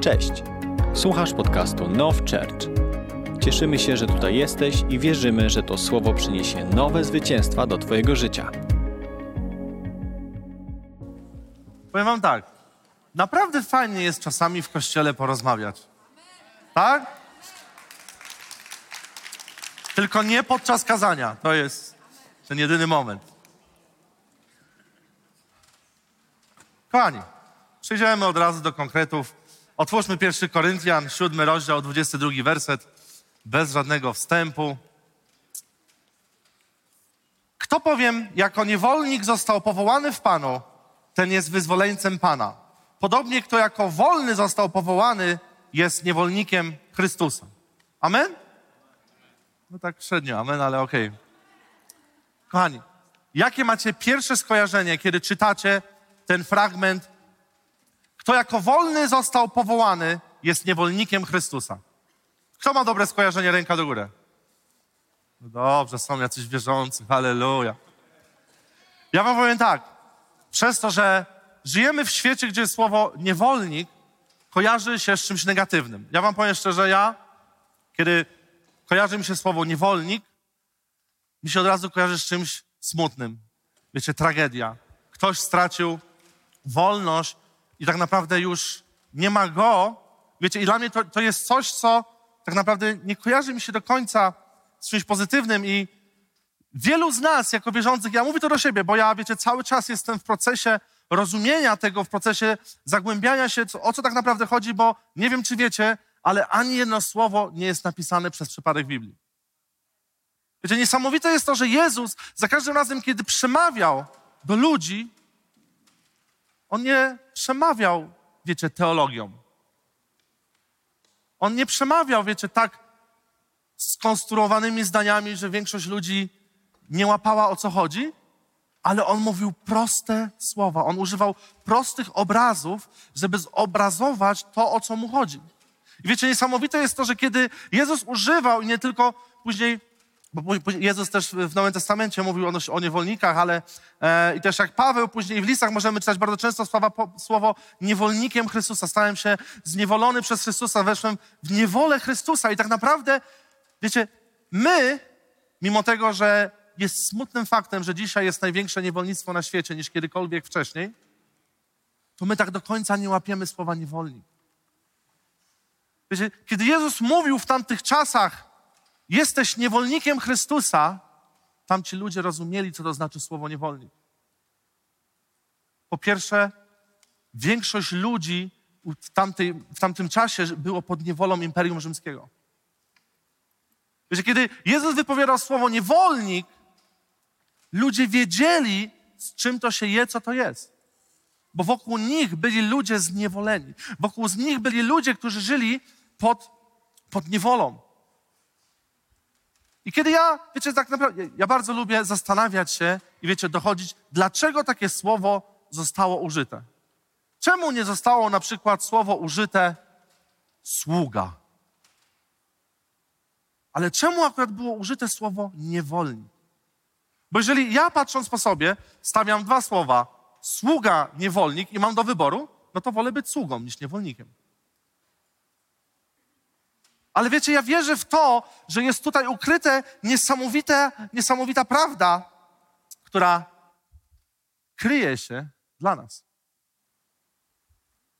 Cześć. Słuchasz podcastu Now Church. Cieszymy się, że tutaj jesteś i wierzymy, że to słowo przyniesie nowe zwycięstwa do Twojego życia. Powiem wam tak, naprawdę fajnie jest czasami w kościele porozmawiać. Tak? Tylko nie podczas kazania. To jest ten jedyny moment. Kochani, przejdziemy od razu do konkretów. Otwórzmy pierwszy Koryntian, siódmy rozdział, 22 werset, bez żadnego wstępu. Kto powiem, jako niewolnik został powołany w Panu, ten jest wyzwoleńcem Pana. Podobnie kto jako wolny został powołany, jest niewolnikiem Chrystusa. Amen? No tak średnio, amen, ale okej. Kochani, jakie macie pierwsze skojarzenie, kiedy czytacie ten fragment? Kto jako wolny został powołany, jest niewolnikiem Chrystusa. Kto ma dobre skojarzenie, ręka do góry? No dobrze, są jacyś wierzący, halleluja. Ja wam powiem tak, przez to, że żyjemy w świecie, gdzie słowo niewolnik kojarzy się z czymś negatywnym. Ja wam powiem szczerze, ja, kiedy kojarzy mi się słowo niewolnik, mi się od razu kojarzy z czymś smutnym. Wiecie, tragedia. Ktoś stracił wolność i tak naprawdę już nie ma go. Wiecie, i dla mnie to, to jest coś, co tak naprawdę nie kojarzy mi się do końca z czymś pozytywnym i wielu z nas, jako wierzących, ja mówię to do siebie, bo ja, wiecie, cały czas jestem w procesie rozumienia tego, w procesie zagłębiania się, o co tak naprawdę chodzi, bo nie wiem, czy wiecie, ale ani jedno słowo nie jest napisane przez przypadek Biblii. Wiecie, niesamowite jest to, że Jezus za każdym razem, kiedy przemawiał do ludzi, On nie przemawiał, wiecie, teologią. On nie przemawiał, wiecie, tak skonstruowanymi zdaniami, że większość ludzi nie łapała o co chodzi, ale on mówił proste słowa. On używał prostych obrazów, żeby zobrazować to, o co mu chodzi. I wiecie, niesamowite jest to, że kiedy Jezus używał i nie tylko później, bo Jezus też w Nowym Testamencie mówił o, o niewolnikach, ale e, i też jak Paweł później w listach możemy czytać bardzo często słowa, po, słowo niewolnikiem Chrystusa. Stałem się zniewolony przez Chrystusa, weszłem w niewolę Chrystusa i tak naprawdę, wiecie, my, mimo tego, że jest smutnym faktem, że dzisiaj jest największe niewolnictwo na świecie niż kiedykolwiek wcześniej, to my tak do końca nie łapiemy słowa niewolnik. Wiecie, kiedy Jezus mówił w tamtych czasach, jesteś niewolnikiem Chrystusa, tamci ludzie rozumieli, co to znaczy słowo niewolnik. Po pierwsze, większość ludzi w, tamtej, w tamtym czasie było pod niewolą Imperium Rzymskiego. Wiecie, kiedy Jezus wypowiadał słowo niewolnik, ludzie wiedzieli, z czym to się je, co to jest. Bo wokół nich byli ludzie zniewoleni. Wokół z nich byli ludzie, którzy żyli pod, pod niewolą. I kiedy ja, wiecie, tak naprawdę, ja bardzo lubię zastanawiać się i wiecie, dochodzić, dlaczego takie słowo zostało użyte. Czemu nie zostało na przykład słowo użyte sługa? Ale czemu akurat było użyte słowo niewolnik? Bo jeżeli ja patrząc po sobie stawiam dwa słowa, sługa, niewolnik i mam do wyboru, no to wolę być sługą niż niewolnikiem. Ale wiecie, ja wierzę w to, że jest tutaj ukryte niesamowite, niesamowita prawda, która kryje się dla nas.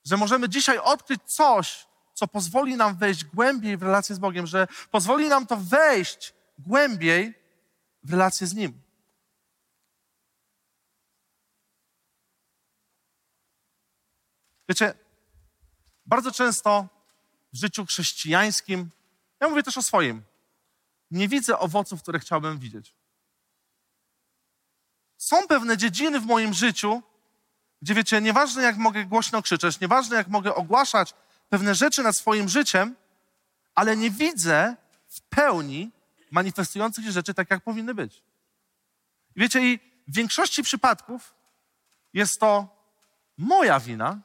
Że możemy dzisiaj odkryć coś, co pozwoli nam wejść głębiej w relację z Bogiem, że pozwoli nam to wejść głębiej w relację z Nim. Wiecie, bardzo często w życiu chrześcijańskim, ja mówię też o swoim, nie widzę owoców, które chciałbym widzieć. Są pewne dziedziny w moim życiu, gdzie wiecie, nieważne jak mogę głośno krzyczeć, nieważne jak mogę ogłaszać pewne rzeczy nad swoim życiem, ale nie widzę w pełni manifestujących się rzeczy tak, jak powinny być. Wiecie, i w większości przypadków jest to moja wina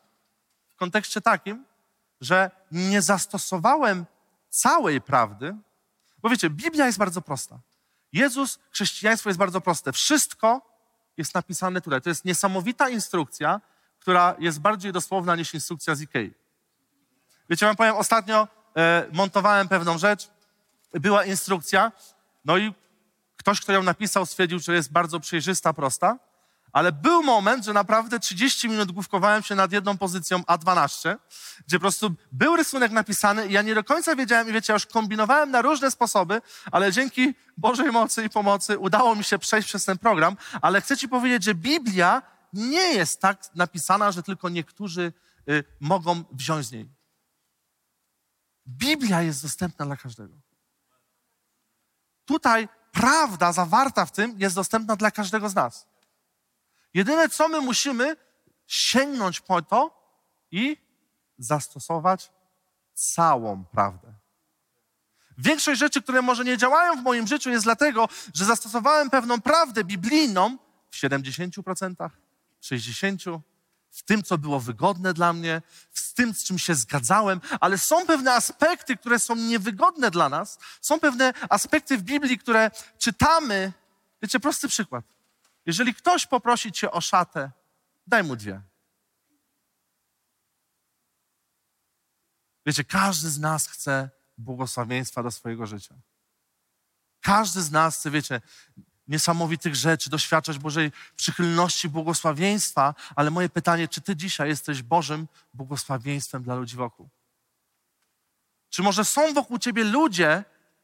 w kontekście takim, że nie zastosowałem całej prawdy, bo wiecie, Biblia jest bardzo prosta. Jezus, chrześcijaństwo jest bardzo proste. Wszystko jest napisane tutaj. To jest niesamowita instrukcja, która jest bardziej dosłowna niż instrukcja z Ikei. Wiecie, wam powiem, ostatnio e, montowałem pewną rzecz, była instrukcja, no i ktoś, kto ją napisał, stwierdził, że jest bardzo przejrzysta, prosta, ale był moment, że naprawdę 30 minut główkowałem się nad jedną pozycją A12, gdzie po prostu był rysunek napisany i ja nie do końca wiedziałem i wiecie, ja już kombinowałem na różne sposoby, ale dzięki Bożej mocy i pomocy udało mi się przejść przez ten program, ale chcę ci powiedzieć, że Biblia nie jest tak napisana, że tylko niektórzy y, mogą wziąć z niej. Biblia jest dostępna dla każdego. Tutaj prawda zawarta w tym jest dostępna dla każdego z nas. Jedyne, co my musimy, sięgnąć po to i zastosować całą prawdę. Większość rzeczy, które może nie działają w moim życiu, jest dlatego, że zastosowałem pewną prawdę biblijną w 70%, 60%, w tym, co było wygodne dla mnie, z tym, z czym się zgadzałem, ale są pewne aspekty, które są niewygodne dla nas. Są pewne aspekty w Biblii, które czytamy. Wiecie, prosty przykład. Jeżeli ktoś poprosi cię o szatę, daj mu dwie. Wiecie, każdy z nas chce błogosławieństwa do swojego życia. Każdy z nas chce, wiecie, niesamowitych rzeczy, doświadczać Bożej przychylności, błogosławieństwa, ale moje pytanie, czy ty dzisiaj jesteś Bożym błogosławieństwem dla ludzi wokół? Czy może są wokół ciebie ludzie,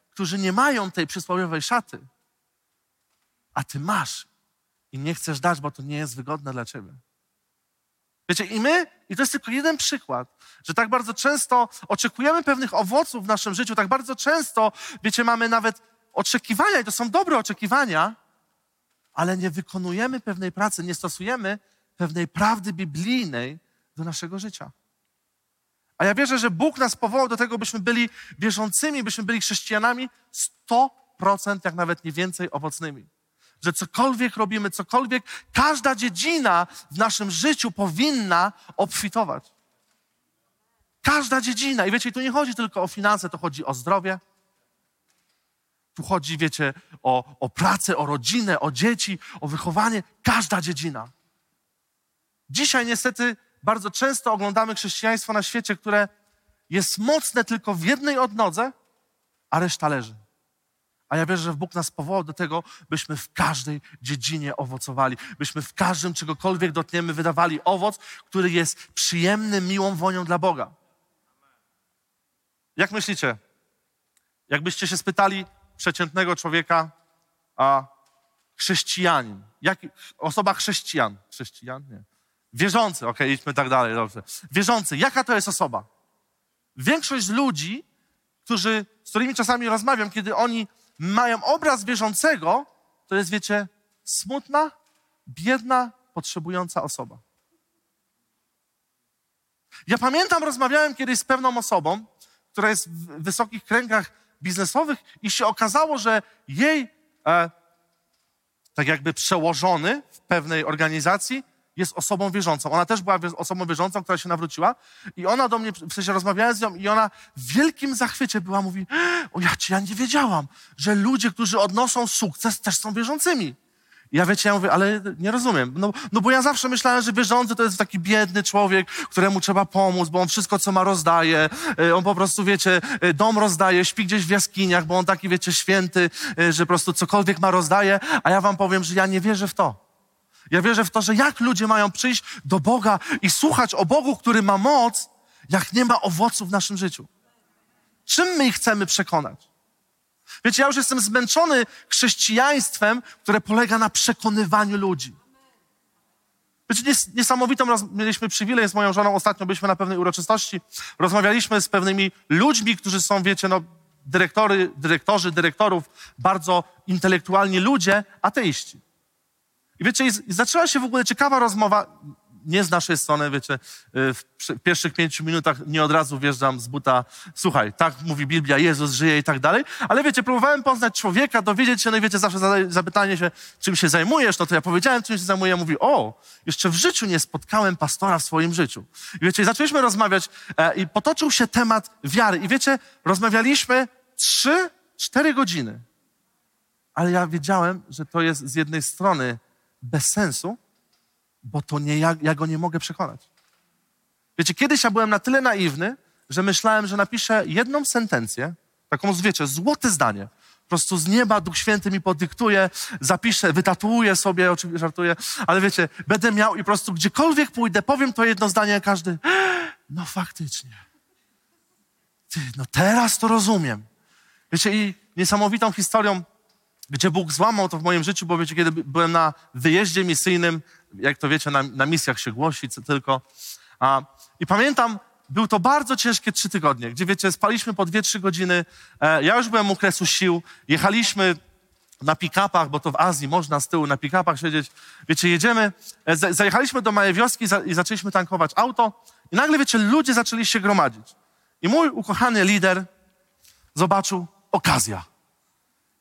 którzy nie mają tej przysłowiowej szaty, a ty masz i nie chcesz dać, bo to nie jest wygodne dla ciebie? Wiecie, i my, i to jest tylko jeden przykład, że tak bardzo często oczekujemy pewnych owoców w naszym życiu, tak bardzo często, wiecie, mamy nawet oczekiwania, i to są dobre oczekiwania, ale nie wykonujemy pewnej pracy, nie stosujemy pewnej prawdy biblijnej do naszego życia. A ja wierzę, że Bóg nas powołał do tego, byśmy byli wierzącymi, byśmy byli chrześcijanami 100%, jak nawet nie więcej, owocnymi. Że cokolwiek robimy, cokolwiek, każda dziedzina w naszym życiu powinna obfitować. Każda dziedzina. I wiecie, tu nie chodzi tylko o finanse, to chodzi o zdrowie, tu chodzi, wiecie, o, o pracę, o rodzinę, o dzieci, o wychowanie, każda dziedzina. Dzisiaj niestety bardzo często oglądamy chrześcijaństwo na świecie, które jest mocne tylko w jednej odnodze, a reszta leży. A ja wierzę, że Bóg nas powołał do tego, byśmy w każdej dziedzinie owocowali, byśmy w każdym czegokolwiek dotkniemy wydawali owoc, który jest przyjemny, miłą wonią dla Boga. Jak myślicie? Jakbyście się spytali, przeciętnego człowieka, a chrześcijanin. Jak, osoba chrześcijan. Chrześcijan? Nie. Wierzący, okej, okay, idźmy tak dalej, dobrze. Wierzący, jaka to jest osoba? Większość ludzi, którzy, z którymi czasami rozmawiam, kiedy oni mają obraz wierzącego, to jest, wiecie, smutna, biedna, potrzebująca osoba. Ja pamiętam, rozmawiałem kiedyś z pewną osobą, która jest w wysokich kręgach biznesowych i się okazało, że jej e, tak jakby przełożony w pewnej organizacji jest osobą wierzącą. Ona też była osobą wierzącą, która się nawróciła i ona do mnie, w sensie rozmawiałem z nią i ona w wielkim zachwycie była, mówi, o ja, ja nie wiedziałam, że ludzie, którzy odnoszą sukces też są wierzącymi. Ja wiecie, ja mówię, ale nie rozumiem. No, no bo ja zawsze myślałem, że wierzący to jest taki biedny człowiek, któremu trzeba pomóc, bo on wszystko, co ma, rozdaje. E, on po prostu, wiecie, e, dom rozdaje, śpi gdzieś w jaskiniach, bo on taki, wiecie, święty, e, że po prostu cokolwiek ma, rozdaje. A ja wam powiem, że ja nie wierzę w to. Ja wierzę w to, że jak ludzie mają przyjść do Boga i słuchać o Bogu, który ma moc, jak nie ma owoców w naszym życiu. Czym my ich chcemy przekonać? Wiecie, ja już jestem zmęczony chrześcijaństwem, które polega na przekonywaniu ludzi. Wiecie, nies niesamowitą, mieliśmy przywilej z moją żoną, ostatnio byliśmy na pewnej uroczystości, rozmawialiśmy z pewnymi ludźmi, którzy są, wiecie, no, dyrektory, dyrektorzy, dyrektorów, bardzo intelektualni ludzie, ateiści. I wiecie, i zaczęła się w ogóle ciekawa rozmowa, nie z naszej strony, wiecie, y, w pierwszych pięciu minutach nie od razu wjeżdżam z buta, słuchaj, tak mówi Biblia, Jezus żyje i tak dalej, ale wiecie, próbowałem poznać człowieka, dowiedzieć się, no i wiecie, zawsze zapytanie się, czym się zajmujesz, no to ja powiedziałem, czym się zajmuję, mówi, o, jeszcze w życiu nie spotkałem pastora w swoim życiu. I wiecie, zaczęliśmy rozmawiać e, i potoczył się temat wiary i wiecie, rozmawialiśmy trzy, cztery godziny, ale ja wiedziałem, że to jest z jednej strony bez sensu, bo to nie ja, ja go nie mogę przekonać. Wiecie, kiedyś ja byłem na tyle naiwny, że myślałem, że napiszę jedną sentencję, taką, wiecie, złote zdanie. Po prostu z nieba Duch Święty mi podyktuje, zapiszę, wytatuuję sobie, oczywiście żartuję, ale wiecie, będę miał i po prostu gdziekolwiek pójdę, powiem to jedno zdanie, każdy, no faktycznie. Ty, no teraz to rozumiem. Wiecie, i niesamowitą historią, gdzie Bóg złamał to w moim życiu, bo wiecie, kiedy byłem na wyjeździe misyjnym, jak to wiecie, na, na misjach się głosi co tylko. A, I pamiętam, był to bardzo ciężkie trzy tygodnie, gdzie wiecie, spaliśmy po dwie, trzy godziny. E, ja już byłem u kresu sił. Jechaliśmy na pick-upach, bo to w Azji można z tyłu na pick-upach siedzieć. Wiecie, jedziemy, e, za, zajechaliśmy do małej wioski za, i zaczęliśmy tankować auto i nagle, wiecie, ludzie zaczęli się gromadzić. I mój ukochany lider zobaczył okazja.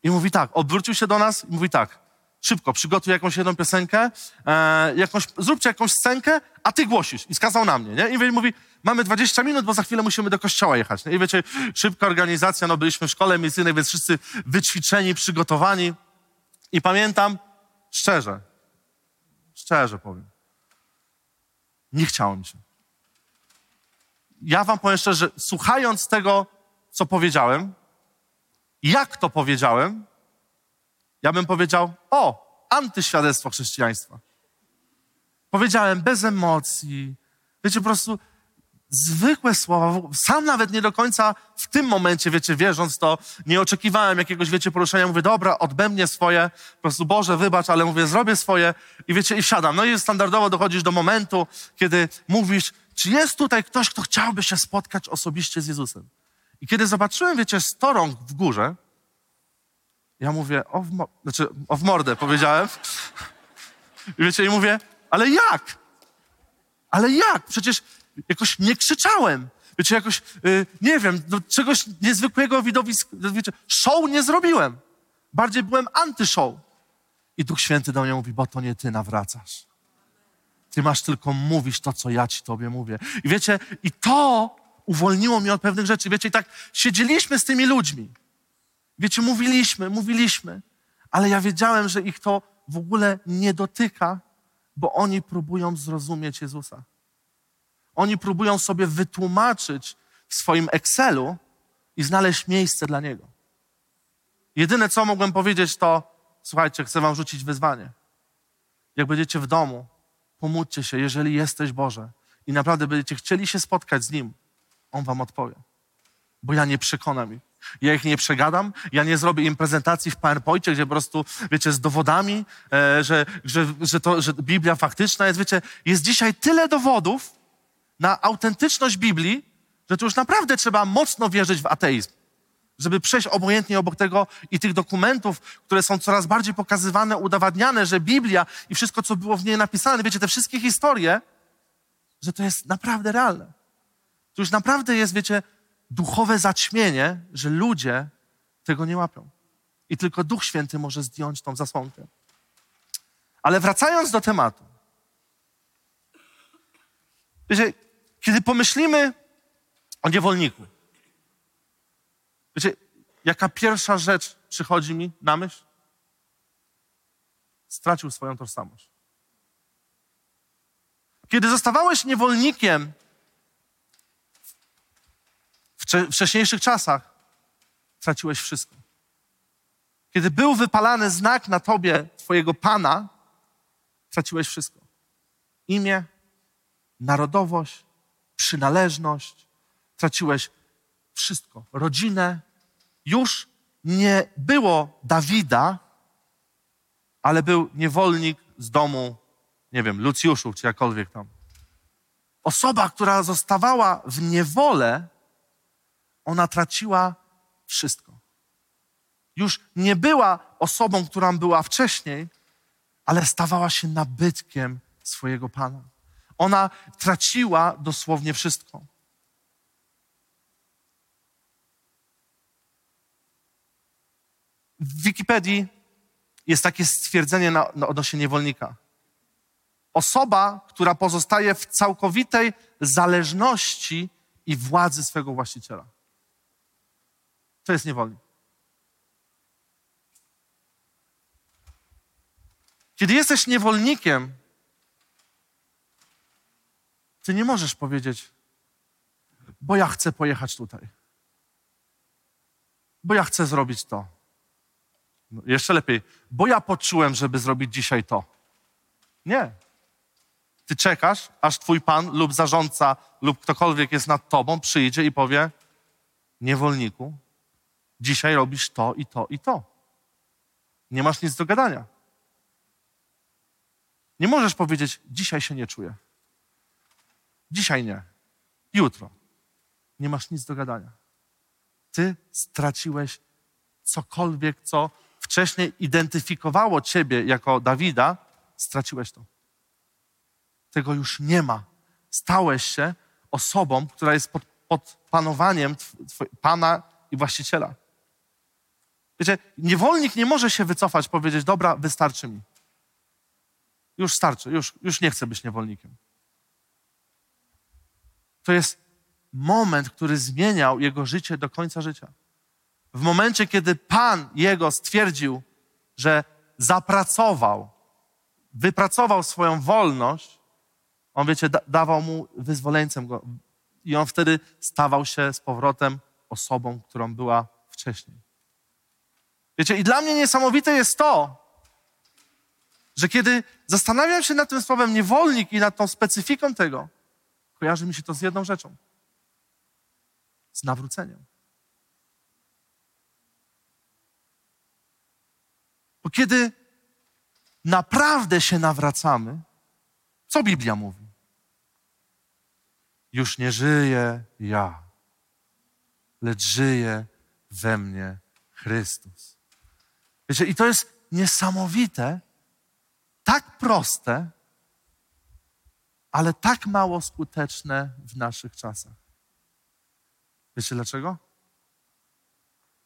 I mówi tak, odwrócił się do nas i mówi tak, szybko, przygotuj jakąś jedną piosenkę, e, jakąś, zróbcie jakąś scenkę, a ty głosisz. I skazał na mnie, nie? I mówi, mamy 20 minut, bo za chwilę musimy do kościoła jechać. Nie? I wiecie, szybka organizacja, no byliśmy w szkole misyjnej, więc wszyscy wyćwiczeni, przygotowani. I pamiętam, szczerze, szczerze powiem, nie chciało mi się. Ja wam powiem szczerze, słuchając tego, co powiedziałem, jak to powiedziałem, ja bym powiedział, o, antyświadectwo chrześcijaństwa. Powiedziałem bez emocji. Wiecie, po prostu zwykłe słowa. Sam nawet nie do końca w tym momencie, wiecie, wierząc to, nie oczekiwałem jakiegoś, wiecie, poruszenia. Mówię, dobra, odbędnie swoje. Po prostu, Boże, wybacz, ale mówię, zrobię swoje. I wiecie, i wsiadam. No i standardowo dochodzisz do momentu, kiedy mówisz, czy jest tutaj ktoś, kto chciałby się spotkać osobiście z Jezusem? I kiedy zobaczyłem, wiecie, sto rąk w górze, ja mówię, o w, mo- znaczy, o w mordę powiedziałem. I wiecie, i mówię, ale jak? Ale jak? Przecież jakoś nie krzyczałem. Wiecie, jakoś, yy, nie wiem, no, czegoś niezwykłego widowiska, wiecie, show nie zrobiłem. Bardziej byłem anty-show. I Duch Święty do mnie mówi, bo to nie ty nawracasz. Ty masz tylko mówić to, co ja ci tobie mówię. I wiecie, i to uwolniło mnie od pewnych rzeczy. Wiecie, i tak siedzieliśmy z tymi ludźmi. Wiecie, mówiliśmy, mówiliśmy, ale ja wiedziałem, że ich to w ogóle nie dotyka, bo oni próbują zrozumieć Jezusa. Oni próbują sobie wytłumaczyć w swoim Excelu i znaleźć miejsce dla Niego. Jedyne, co mogłem powiedzieć, to słuchajcie, chcę wam rzucić wyzwanie. Jak będziecie w domu, pomódźcie się, jeżeli jesteś Boże i naprawdę będziecie chcieli się spotkać z Nim, On wam odpowie. Bo ja nie przekonam ich. Ja ich nie przegadam, ja nie zrobię im prezentacji w PowerPoincie, gdzie po prostu, wiecie, z dowodami, e, że, że, że, to, że Biblia faktyczna jest, wiecie, jest dzisiaj tyle dowodów na autentyczność Biblii, że tu już naprawdę trzeba mocno wierzyć w ateizm, żeby przejść obojętnie obok tego i tych dokumentów, które są coraz bardziej pokazywane, udowadniane, że Biblia i wszystko, co było w niej napisane, wiecie, te wszystkie historie, że to jest naprawdę realne. To już naprawdę jest, wiecie, duchowe zaćmienie, że ludzie tego nie łapią. I tylko Duch Święty może zdjąć tą zasłonkę. Ale wracając do tematu. Wiecie, kiedy pomyślimy o niewolniku, wiecie, jaka pierwsza rzecz przychodzi mi na myśl? Stracił swoją tożsamość. Kiedy zostawałeś niewolnikiem w wcześniejszych czasach, traciłeś wszystko. Kiedy był wypalany znak na tobie, twojego Pana, traciłeś wszystko. Imię, narodowość, przynależność, traciłeś wszystko. Rodzinę. Już nie było Dawida, ale był niewolnik z domu, nie wiem, Lucjuszów czy jakkolwiek tam. Osoba, która zostawała w niewolę, ona traciła wszystko. Już nie była osobą, która była wcześniej, ale stawała się nabytkiem swojego Pana. Ona traciła dosłownie wszystko. W Wikipedii jest takie stwierdzenie na, na odnośnie niewolnika. Osoba, która pozostaje w całkowitej zależności i władzy swego właściciela. To jest niewolnik. Kiedy jesteś niewolnikiem, ty nie możesz powiedzieć: bo ja chcę pojechać tutaj. Bo ja chcę zrobić to. No, jeszcze lepiej, bo ja poczułem, żeby zrobić dzisiaj to. Nie. Ty czekasz, aż twój pan lub zarządca lub ktokolwiek jest nad tobą przyjdzie i powie: Niewolniku, dzisiaj robisz to i to i to. Nie masz nic do gadania. Nie możesz powiedzieć: Dzisiaj się nie czuję. Dzisiaj nie. Jutro. Nie masz nic do gadania. Ty straciłeś cokolwiek, co wcześniej identyfikowało ciebie jako Dawida, straciłeś to. Tego już nie ma. Stałeś się osobą, która jest pod, pod panowaniem tw- Pana i właściciela. Wiecie, niewolnik nie może się wycofać, powiedzieć, dobra, wystarczy mi. Już starczy, już, już nie chcę być niewolnikiem. To jest moment, który zmieniał jego życie do końca życia. W momencie, kiedy Pan jego stwierdził, że zapracował, wypracował swoją wolność, on, wiecie, da dawał mu wyzwoleńcem go. I on wtedy stawał się z powrotem osobą, którą była wcześniej. Wiecie, i dla mnie niesamowite jest to, że kiedy zastanawiam się nad tym słowem niewolnik i nad tą specyfiką tego, kojarzy mi się to z jedną rzeczą. Z nawróceniem. Bo kiedy naprawdę się nawracamy, co Biblia mówi? Już nie żyję ja, lecz żyje we mnie Chrystus. Wiecie, i to jest niesamowite, tak proste, ale tak mało skuteczne w naszych czasach. Wiecie dlaczego?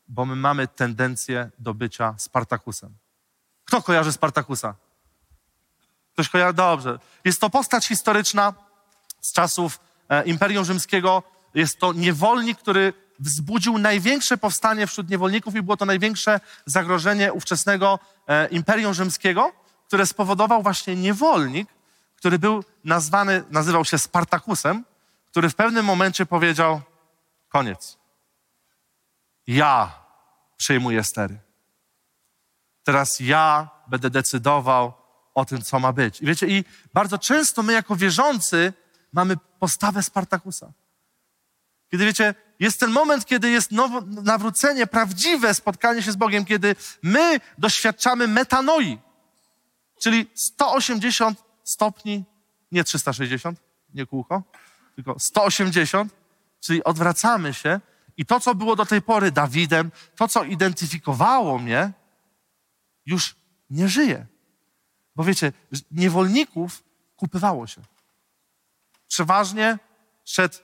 Bo my mamy tendencję do bycia Spartakusem. Kto kojarzy Spartakusa? Ktoś kojarzy? Dobrze. Jest to postać historyczna z czasów e, Imperium Rzymskiego. Jest to niewolnik, który wzbudził największe powstanie wśród niewolników i było to największe zagrożenie ówczesnego e, Imperium Rzymskiego, które spowodował właśnie niewolnik, który był nazwany, nazywał się Spartakusem, który w pewnym momencie powiedział: Koniec. Ja przejmuję stery. Teraz ja będę decydował o tym, co ma być. I wiecie, i bardzo często my jako wierzący mamy postawę Spartakusa. Kiedy wiecie, jest ten moment, kiedy jest nowo, nawrócenie, prawdziwe spotkanie się z Bogiem, kiedy my doświadczamy metanoi, czyli 180 stopni, nie 360, nie kółko, tylko 180, czyli odwracamy się i to, co było do tej pory Dawidem, to, co identyfikowało mnie, już nie żyje. Bo wiecie, niewolników kupywało się. Przeważnie szedł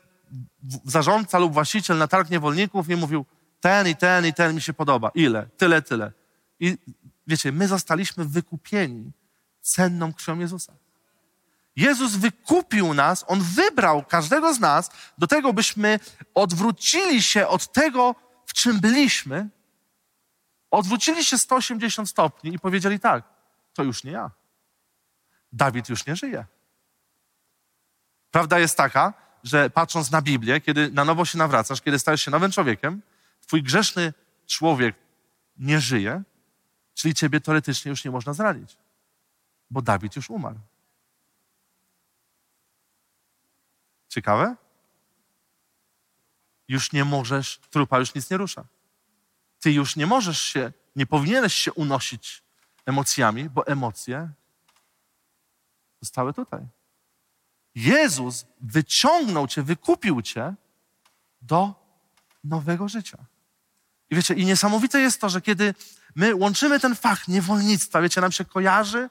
zarządca lub właściciel na targ niewolników i mówił, ten i ten i ten mi się podoba. Ile? Tyle, tyle. I wiecie, my zostaliśmy wykupieni cenną krwią Jezusa. Jezus wykupił nas, On wybrał każdego z nas do tego, byśmy odwrócili się od tego, w czym byliśmy, odwrócili się 180 stopni i powiedzieli tak, to już nie ja. Dawid już nie żyje. Prawda jest taka, że patrząc na Biblię, kiedy na nowo się nawracasz, kiedy stajesz się nowym człowiekiem, twój grzeszny człowiek nie żyje, czyli ciebie teoretycznie już nie można zranić, bo Dawid już umarł. Ciekawe? Już nie możesz, trupa już nic nie rusza. Ty już nie możesz się, nie powinieneś się unosić emocjami, bo emocje zostały tutaj. Jezus wyciągnął cię, wykupił cię do nowego życia. I wiecie, i niesamowite jest to, że kiedy my łączymy ten fakt niewolnictwa, wiecie, nam się kojarzy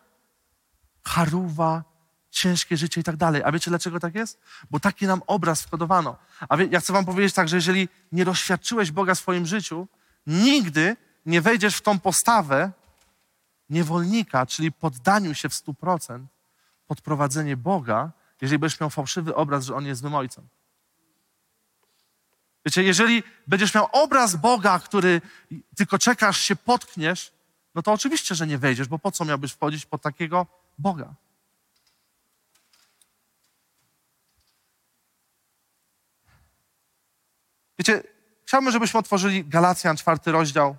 charuwa, ciężkie życie i tak dalej. A wiecie, dlaczego tak jest? Bo taki nam obraz wkodowano. A wie, ja chcę wam powiedzieć tak, że jeżeli nie doświadczyłeś Boga w swoim życiu, nigdy nie wejdziesz w tą postawę niewolnika, czyli poddaniu się w stu procent pod prowadzenie Boga, jeżeli będziesz miał fałszywy obraz, że On jest złym ojcem. Wiecie, jeżeli będziesz miał obraz Boga, który tylko czekasz, się potkniesz, no to oczywiście, że nie wejdziesz, bo po co miałbyś wchodzić pod takiego Boga? Wiecie, chciałbym, żebyśmy otworzyli Galacjan, czwarty rozdział,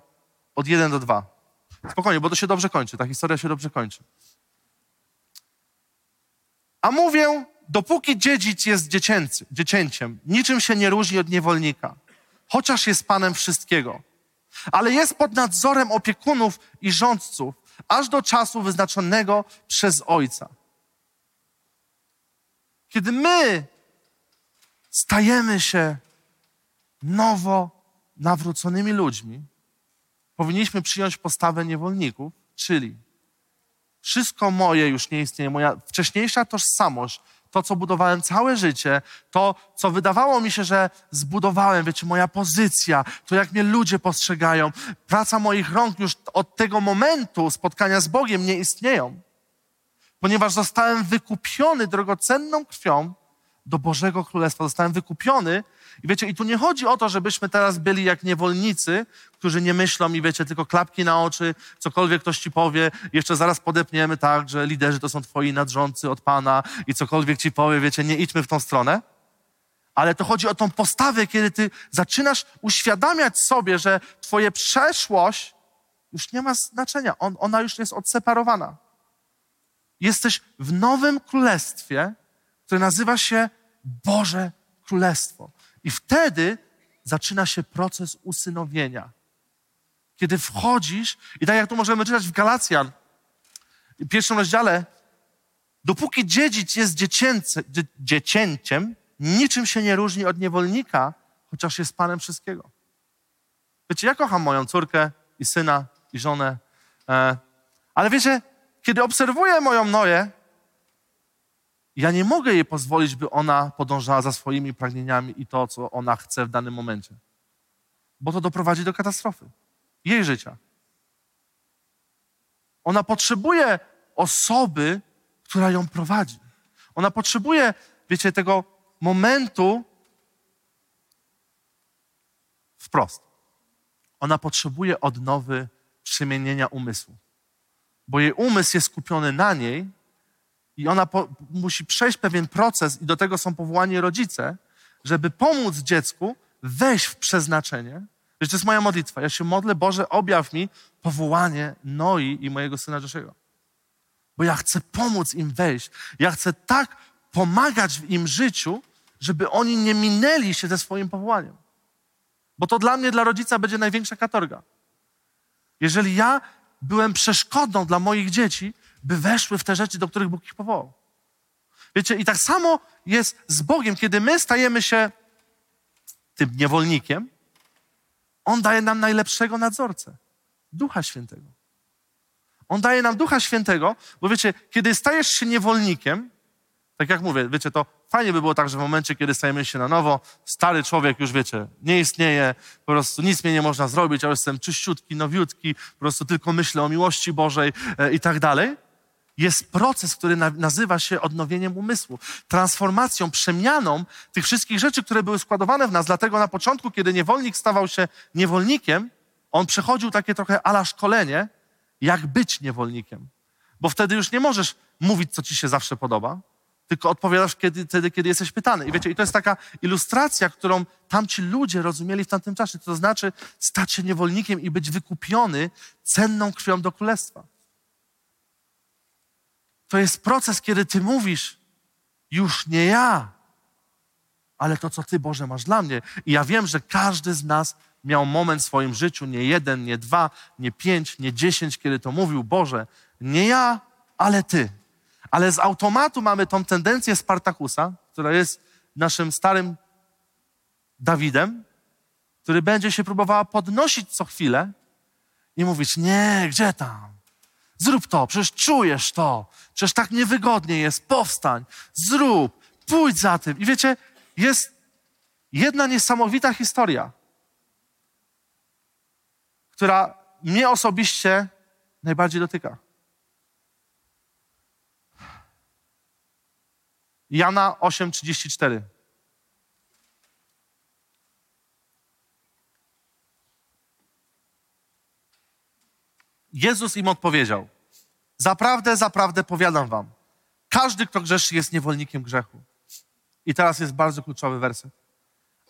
od 1 do 2. Spokojnie, bo to się dobrze kończy, ta historia się dobrze kończy. A mówię, dopóki dziedzic jest dziecięcy, dziecięciem, niczym się nie różni od niewolnika, chociaż jest panem wszystkiego, ale jest pod nadzorem opiekunów i rządców, aż do czasu wyznaczonego przez ojca. Kiedy my stajemy się nowo nawróconymi ludźmi, powinniśmy przyjąć postawę niewolników, czyli wszystko moje już nie istnieje, moja wcześniejsza tożsamość, to, co budowałem całe życie, to, co wydawało mi się, że zbudowałem, wiecie, moja pozycja, to jak mnie ludzie postrzegają, praca moich rąk już od tego momentu spotkania z Bogiem nie istnieją, ponieważ zostałem wykupiony drogocenną krwią do Bożego Królestwa. Zostałem wykupiony i wiecie, i tu nie chodzi o to, żebyśmy teraz byli jak niewolnicy, którzy nie myślą i wiecie, tylko klapki na oczy, cokolwiek ktoś ci powie, jeszcze zaraz podepniemy tak, że liderzy to są twoi nadrządcy od Pana i cokolwiek ci powie, wiecie, nie idźmy w tą stronę. Ale to chodzi o tą postawę, kiedy ty zaczynasz uświadamiać sobie, że twoje przeszłość już nie ma znaczenia. On, ona już jest odseparowana. Jesteś w nowym królestwie, które nazywa się Boże Królestwo. I wtedy zaczyna się proces usynowienia. Kiedy wchodzisz, i tak jak tu możemy czytać w Galacjan, w pierwszym rozdziale, dopóki dziedzic jest dziecięcy, dzie, dziecięciem, niczym się nie różni od niewolnika, chociaż jest panem wszystkiego. Wiecie, ja kocham moją córkę i syna i żonę, e, ale wiecie, kiedy obserwuję moją Noję, ja nie mogę jej pozwolić, by ona podążała za swoimi pragnieniami i to, co ona chce w danym momencie. Bo to doprowadzi do katastrofy jej życia. Ona potrzebuje osoby, która ją prowadzi. Ona potrzebuje, wiecie, tego momentu wprost. Ona potrzebuje odnowy przemienienia umysłu. Bo jej umysł jest skupiony na niej, i ona po, musi przejść pewien proces, i do tego są powołani rodzice, żeby pomóc dziecku wejść w przeznaczenie. Wiesz, to jest moja modlitwa. Ja się modlę, Boże, objaw mi powołanie Noi i mojego syna Joshego. Bo ja chcę pomóc im wejść. Ja chcę tak pomagać w im życiu, żeby oni nie minęli się ze swoim powołaniem. Bo to dla mnie, dla rodzica będzie największa katorga. Jeżeli ja byłem przeszkodą dla moich dzieci, by weszły w te rzeczy, do których Bóg ich powołał. Wiecie, i tak samo jest z Bogiem, kiedy my stajemy się tym niewolnikiem, On daje nam najlepszego nadzorcę, Ducha Świętego. On daje nam Ducha Świętego, bo wiecie, kiedy stajesz się niewolnikiem, tak jak mówię, wiecie, to fajnie by było tak, że w momencie, kiedy stajemy się na nowo, stary człowiek już, wiecie, nie istnieje, po prostu nic mnie nie można zrobić, ja jestem czyściutki, nowiutki, po prostu tylko myślę o miłości Bożej e, i tak dalej jest proces, który nazywa się odnowieniem umysłu, transformacją, przemianą tych wszystkich rzeczy, które były składowane w nas. Dlatego na początku, kiedy niewolnik stawał się niewolnikiem, on przechodził takie trochę ala szkolenie, jak być niewolnikiem. Bo wtedy już nie możesz mówić, co ci się zawsze podoba, tylko odpowiadasz kiedy, wtedy, kiedy jesteś pytany. I wiecie, i to jest taka ilustracja, którą tamci ludzie rozumieli w tamtym czasie. To znaczy stać się niewolnikiem i być wykupiony cenną krwią do królestwa. To jest proces, kiedy ty mówisz, już nie ja, ale to, co ty, Boże, masz dla mnie. I ja wiem, że każdy z nas miał moment w swoim życiu, nie jeden, nie dwa, nie pięć, nie dziesięć, kiedy to mówił, Boże, nie ja, ale ty. Ale z automatu mamy tą tendencję Spartakusa, która jest naszym starym Dawidem, który będzie się próbowała podnosić co chwilę i mówić, nie, gdzie tam? Zrób to, przecież czujesz to, przecież tak niewygodnie jest, powstań, zrób, pójdź za tym. I wiecie, jest jedna niesamowita historia, która mnie osobiście najbardziej dotyka. Jana 8:34. Jezus im odpowiedział: Zaprawdę, zaprawdę powiadam wam, każdy, kto grzeszy, jest niewolnikiem grzechu. I teraz jest bardzo kluczowy werset.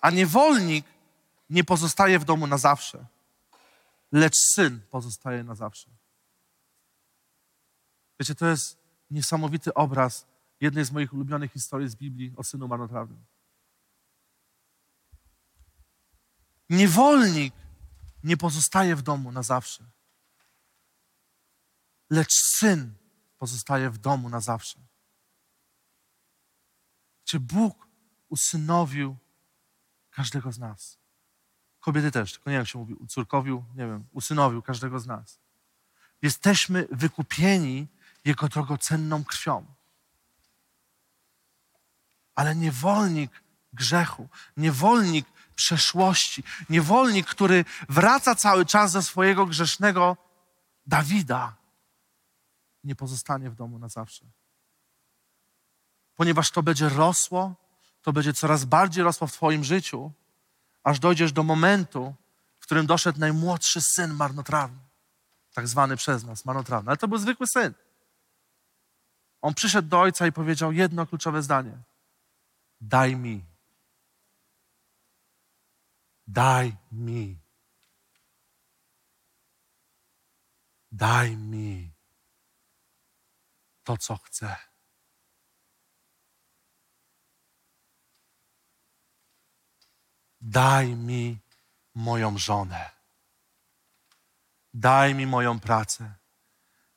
A niewolnik nie pozostaje w domu na zawsze, lecz syn pozostaje na zawsze. Wiecie, to jest niesamowity obraz jednej z moich ulubionych historii z Biblii o synu marnotrawnym. Niewolnik nie pozostaje w domu na zawsze, lecz syn pozostaje w domu na zawsze. Czy Bóg usynowił każdego z nas? Kobiety też, tylko nie wiem, jak się mówi, ucórkowił, nie wiem, usynowił każdego z nas. Jesteśmy wykupieni Jego drogocenną krwią. Ale niewolnik grzechu, niewolnik przeszłości, niewolnik, który wraca cały czas ze swojego grzesznego Dawida, nie pozostanie w domu na zawsze. Ponieważ to będzie rosło, to będzie coraz bardziej rosło w Twoim życiu, aż dojdziesz do momentu, w którym doszedł najmłodszy syn marnotrawny, tak zwany przez nas marnotrawny. Ale to był zwykły syn. On przyszedł do ojca i powiedział jedno kluczowe zdanie: Daj mi. Daj mi. Daj mi to, co chcę. Daj mi moją żonę. Daj mi moją pracę.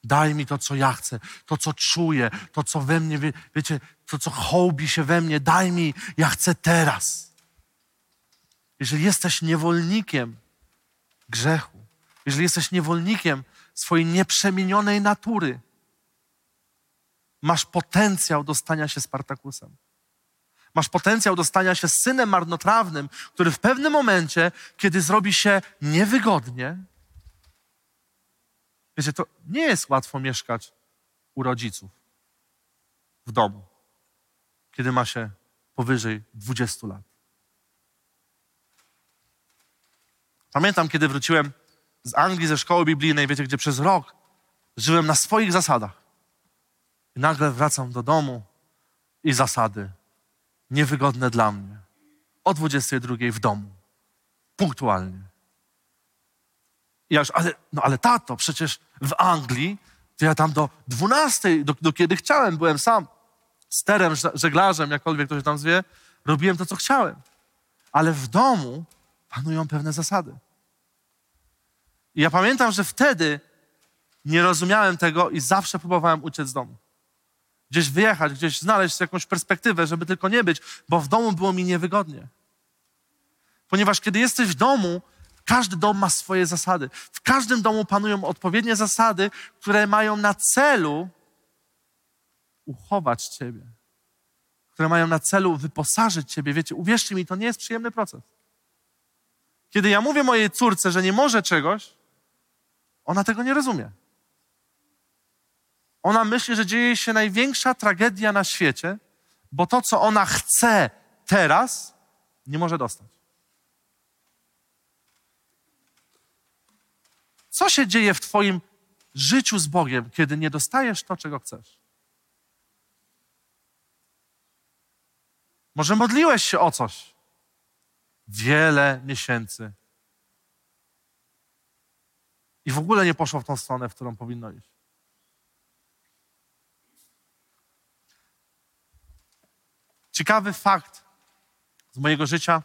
Daj mi to, co ja chcę, to, co czuję, to, co we mnie, wie, wiecie, to, co hołbi się we mnie. Daj mi, ja chcę teraz. Jeżeli jesteś niewolnikiem grzechu, jeżeli jesteś niewolnikiem swojej nieprzemienionej natury, masz potencjał do stania się Spartakusem. Masz potencjał do stania się synem marnotrawnym, który w pewnym momencie, kiedy zrobi się niewygodnie, wiecie, to nie jest łatwo mieszkać u rodziców w domu, kiedy ma się powyżej 20 lat. Pamiętam, kiedy wróciłem z Anglii, ze szkoły biblijnej, wiecie, gdzie przez rok żyłem na swoich zasadach. I nagle wracam do domu i zasady niewygodne dla mnie. O 22 w domu. Punktualnie. I ja już, ale, no ale tato, przecież w Anglii to ja tam do 12, do, do kiedy chciałem, byłem sam sterem, żeglarzem, jakkolwiek to się tam zwie, robiłem to, co chciałem. Ale w domu panują pewne zasady. I ja pamiętam, że wtedy nie rozumiałem tego i zawsze próbowałem uciec z domu gdzieś wyjechać, gdzieś znaleźć jakąś perspektywę, żeby tylko nie być, bo w domu było mi niewygodnie. Ponieważ kiedy jesteś w domu, każdy dom ma swoje zasady. W każdym domu panują odpowiednie zasady, które mają na celu uchować Ciebie, które mają na celu wyposażyć Ciebie. Wiecie, uwierzcie mi, to nie jest przyjemny proces. Kiedy ja mówię mojej córce, że nie może czegoś, ona tego nie rozumie. Ona myśli, że dzieje się największa tragedia na świecie, bo to, co ona chce teraz, nie może dostać. Co się dzieje w Twoim życiu z Bogiem, kiedy nie dostajesz to, czego chcesz? Może modliłeś się o coś wiele miesięcy i w ogóle nie poszło w tą stronę, w którą powinno iść. Ciekawy fakt z mojego życia.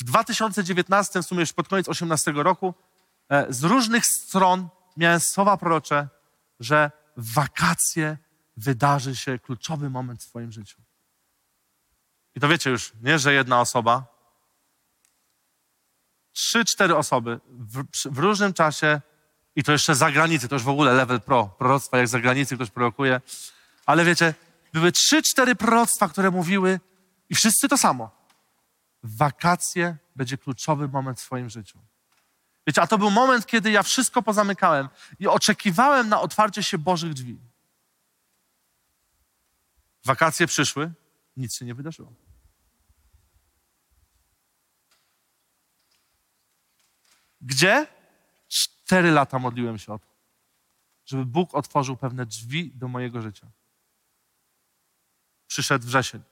W 2019, w sumie już pod koniec 18 roku, e, z różnych stron miałem słowa prorocze, że w wakacje wydarzy się kluczowy moment w Twoim życiu. I to wiecie już, nie, że jedna osoba, trzy, cztery osoby w, w, różnym czasie i to jeszcze za granicę, to już w ogóle level pro, proroctwa, jak za granicę ktoś prorokuje. Ale wiecie, były trzy, cztery proroctwa, które mówiły i wszyscy to samo. Wakacje będzie kluczowy moment w swoim życiu. Wiecie, a to był moment, kiedy ja wszystko pozamykałem i oczekiwałem na otwarcie się Bożych drzwi. Wakacje przyszły, nic się nie wydarzyło. Gdzie? Cztery lata modliłem się o to, żeby Bóg otworzył pewne drzwi do mojego życia przyszedł wrzesień.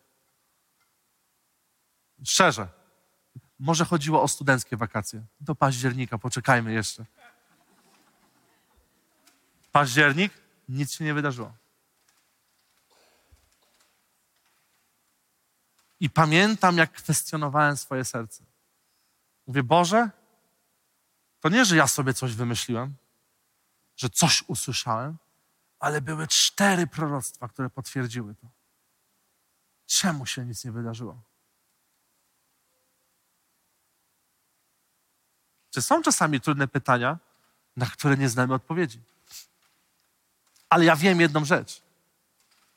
Szczerze. Może chodziło o studenckie wakacje. Do października, poczekajmy jeszcze. Październik, nic się nie wydarzyło. I pamiętam, jak kwestionowałem swoje serce. Mówię, Boże, to nie, że ja sobie coś wymyśliłem, że coś usłyszałem, ale były cztery proroctwa, które potwierdziły to. Czemu się nic nie wydarzyło? Czy są czasami trudne pytania, na które nie znamy odpowiedzi? Ale ja wiem jedną rzecz,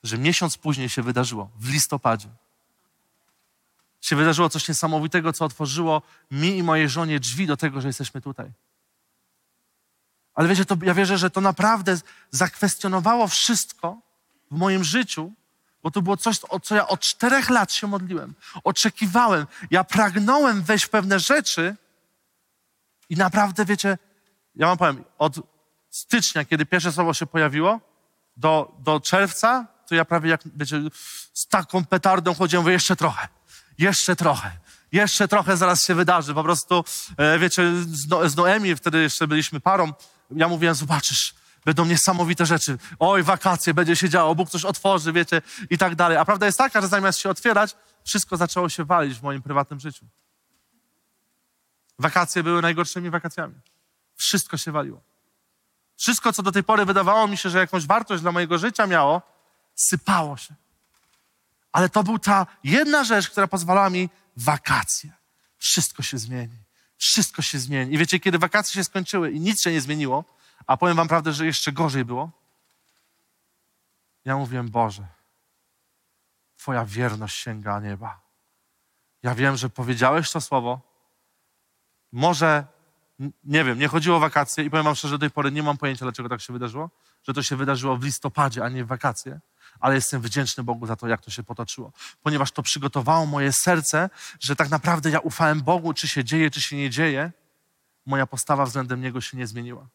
że miesiąc później się wydarzyło, w listopadzie. Się wydarzyło coś niesamowitego, co otworzyło mi i mojej żonie drzwi do tego, że jesteśmy tutaj. Ale wiecie, to, ja wierzę, że to naprawdę zakwestionowało wszystko w moim życiu, bo to było coś, o co ja od czterech lat się modliłem. Oczekiwałem, ja pragnąłem wejść w pewne rzeczy i naprawdę, wiecie, ja wam powiem, od stycznia, kiedy pierwsze słowo się pojawiło, do, do czerwca, to ja prawie jak, wiecie, z taką petardą chodziłem, mówię, jeszcze trochę, jeszcze trochę, jeszcze trochę zaraz się wydarzy. Po prostu, e, wiecie, z, no, z Noemi, wtedy jeszcze byliśmy parą, ja mówiłem, zobaczysz, będą niesamowite rzeczy. Oj, wakacje, będzie się działo, Bóg coś otworzy, wiecie, i tak dalej. A prawda jest taka, że zamiast się otwierać, wszystko zaczęło się walić w moim prywatnym życiu. Wakacje były najgorszymi wakacjami. Wszystko się waliło. Wszystko, co do tej pory wydawało mi się, że jakąś wartość dla mojego życia miało, sypało się. Ale to był ta jedna rzecz, która pozwalała mi wakacje. Wszystko się zmieni. Wszystko się zmieni. I wiecie, kiedy wakacje się skończyły i nic się nie zmieniło, a powiem wam prawdę, że jeszcze gorzej było, ja mówiłem, Boże, Twoja wierność sięga nieba. Ja wiem, że powiedziałeś to słowo. Może, nie wiem, nie chodziło o wakacje i powiem wam szczerze, do tej pory nie mam pojęcia, dlaczego tak się wydarzyło, że to się wydarzyło w listopadzie, a nie w wakacje, ale jestem wdzięczny Bogu za to, jak to się potoczyło, ponieważ to przygotowało moje serce, że tak naprawdę ja ufałem Bogu, czy się dzieje, czy się nie dzieje, moja postawa względem Niego się nie zmieniła.